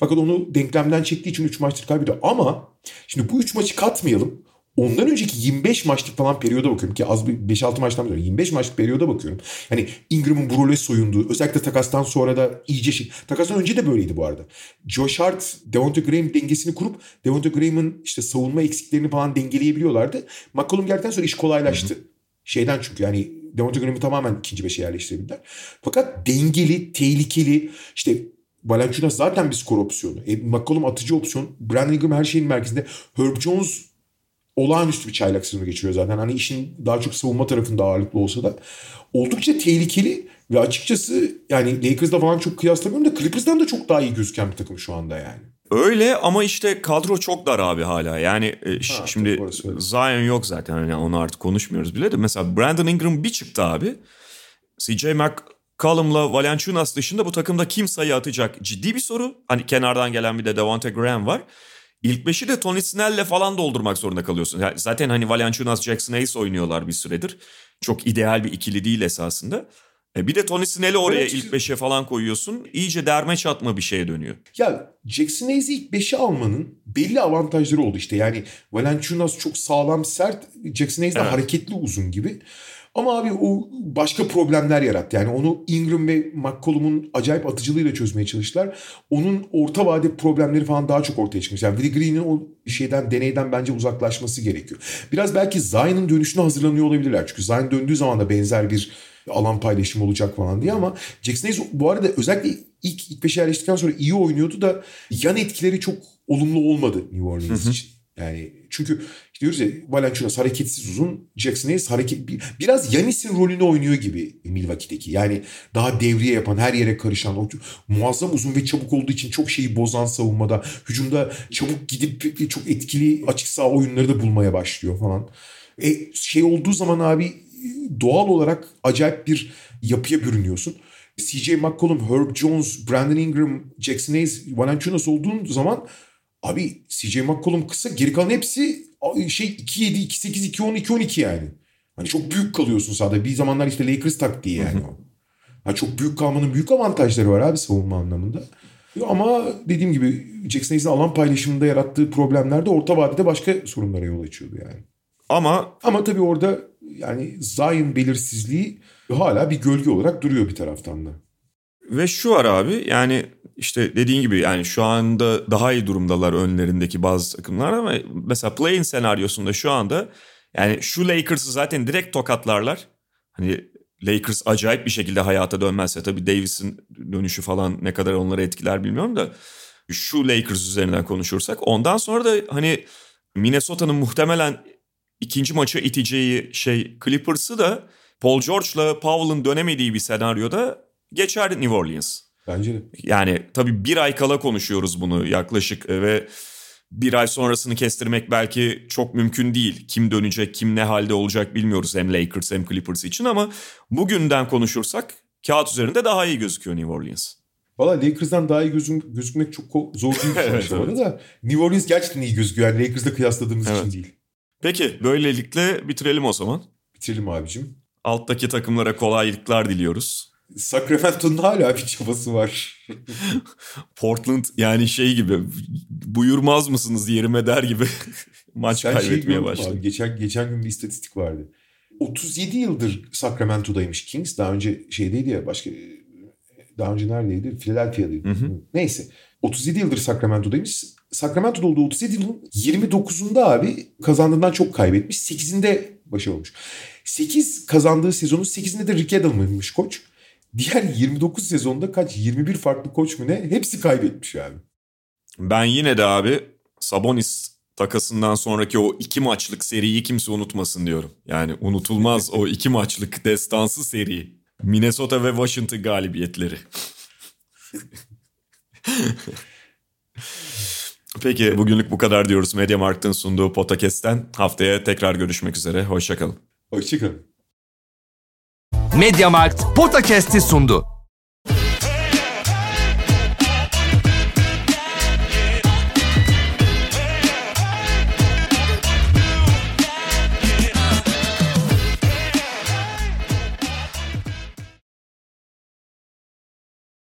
Fakat onu denklemden çektiği için 3 maçtır kaybediyor. Ama şimdi bu 3 maçı katmayalım. Ondan önceki 25 maçlık falan periyoda bakıyorum ki az bir 5-6 maçtan sonra 25 maçlık periyoda bakıyorum. Hani Ingram'ın bu role soyunduğu özellikle takastan sonra da iyice şey. Takastan önce de böyleydi bu arada. Josh Hart, Devonta Graham dengesini kurup Devonta Graham'ın işte savunma eksiklerini falan dengeleyebiliyorlardı. McCollum geldikten sonra iş kolaylaştı. Hı hı. Şeyden çünkü yani Graham'ı tamamen ikinci beşe yerleştirebildiler. Fakat dengeli, tehlikeli işte Valanciunas zaten bir skor opsiyonu. E, McCollum atıcı opsiyon. Brandon Ingram her şeyin merkezinde. Herb Jones olağanüstü bir çaylak sezonu geçiriyor zaten. Hani işin daha çok savunma tarafında ağırlıklı olsa da oldukça tehlikeli ve açıkçası yani Lakers'da falan çok kıyaslamıyorum da Clippers'dan da çok daha iyi gözüken bir takım şu anda yani. Öyle ama işte kadro çok dar abi hala. Yani e, ha, şimdi Zion yok zaten hani onu artık konuşmuyoruz bile de. Mesela Brandon Ingram bir çıktı abi. CJ McCollum'la Valanciunas dışında bu takımda kim sayı atacak? Ciddi bir soru. Hani kenardan gelen bir de Devonte Graham var. İlk beşi de Tony Snell'le falan doldurmak zorunda kalıyorsun. Yani zaten hani Valanciunas, Jackson Hayes oynuyorlar bir süredir. Çok ideal bir ikili değil esasında. E bir de Tony Snell'i oraya evet. ilk beşe falan koyuyorsun. İyice derme çatma bir şeye dönüyor. Ya Jackson Hayes'i ilk beşe almanın belli avantajları oldu işte. Yani Valanciunas çok sağlam sert. Jackson Hayes de evet. hareketli uzun gibi. Ama abi o başka problemler yarattı. Yani onu Ingram ve McCollum'un acayip atıcılığıyla çözmeye çalıştılar. Onun orta vade problemleri falan daha çok ortaya çıkmış. Yani Willie Green'in o şeyden, deneyden bence uzaklaşması gerekiyor. Biraz belki Zion'ın dönüşüne hazırlanıyor olabilirler. Çünkü Zion döndüğü zaman da benzer bir alan paylaşımı olacak falan diye ama Jackson Hayes bu arada özellikle ilk, ilk beşe yerleştikten sonra iyi oynuyordu da yan etkileri çok olumlu olmadı New Orleans için. Yani çünkü işte diyoruz ya Valanciunas hareketsiz uzun, Jackson Hayes hareket biraz Yanis'in rolünü oynuyor gibi Milwaukee'deki. Yani daha devriye yapan, her yere karışan, o muazzam uzun ve çabuk olduğu için çok şeyi bozan savunmada, hücumda çabuk gidip çok etkili açık saha oyunları da bulmaya başlıyor falan. E, şey olduğu zaman abi doğal olarak acayip bir yapıya bürünüyorsun. CJ McCollum, Herb Jones, Brandon Ingram, Jackson Hayes, Valanciunas olduğun zaman abi CJ McCollum kısa geri kalan hepsi şey 2-7, 2-8, 2-10, 2-12 yani. Hani çok büyük kalıyorsun sahada. Bir zamanlar işte Lakers taktiği yani o. Yani çok büyük kalmanın büyük avantajları var abi savunma anlamında. Ama dediğim gibi Jackson Hayes'in alan paylaşımında yarattığı problemler de orta vadede başka sorunlara yol açıyordu yani. Ama ama tabii orada yani Zion belirsizliği hala bir gölge olarak duruyor bir taraftan da. Ve şu var abi yani işte dediğin gibi yani şu anda daha iyi durumdalar önlerindeki bazı takımlar ama mesela play-in senaryosunda şu anda yani şu Lakers'ı zaten direkt tokatlarlar. Hani Lakers acayip bir şekilde hayata dönmezse tabii Davis'in dönüşü falan ne kadar onları etkiler bilmiyorum da şu Lakers üzerinden konuşursak ondan sonra da hani Minnesota'nın muhtemelen ikinci maça iteceği şey Clippers'ı da Paul George'la Powell'ın dönemediği bir senaryoda geçer New Orleans. Bence de. Yani tabii bir ay kala konuşuyoruz bunu yaklaşık e, ve bir ay sonrasını kestirmek belki çok mümkün değil. Kim dönecek, kim ne halde olacak bilmiyoruz hem Lakers hem Clippers için ama bugünden konuşursak kağıt üzerinde daha iyi gözüküyor New Orleans. Valla Lakers'dan daha iyi gözüm, gözükmek çok zor değil evet, evet. da New Orleans gerçekten iyi gözüküyor. Yani Lakers'la kıyasladığımız evet. için değil. Peki böylelikle bitirelim o zaman. Bitirelim abicim. Alttaki takımlara kolaylıklar diliyoruz. Sacramento'nun hala bir çabası var. Portland yani şey gibi buyurmaz mısınız yerime der gibi maç Sen şey kaybetmeye şey başladı. Abi, geçen, geçen gün bir istatistik vardı. 37 yıldır Sacramento'daymış Kings. Daha önce şeydeydi ya başka daha önce neredeydi? Philadelphia'daydı. Hı hı. Neyse. 37 yıldır Sacramento'daymış. Sacramento'da olduğu 37 yılın 29'unda abi kazandığından çok kaybetmiş. 8'inde başarılı olmuş. 8 kazandığı sezonun 8'inde de Rick Edelman'mış koç. diğer 29 sezonda kaç 21 farklı koç mu ne hepsi kaybetmiş abi. Ben yine de abi Sabonis takasından sonraki o iki maçlık seriyi kimse unutmasın diyorum. Yani unutulmaz o iki maçlık destansı seri. Minnesota ve Washington galibiyetleri. Peki bugünlük bu kadar diyoruz. Mediamarkt'ın sunduğu podcast'ten. Haftaya tekrar görüşmek üzere. Hoşçakalın. Hoşçakalın. Mediamarkt Podcast'i sundu.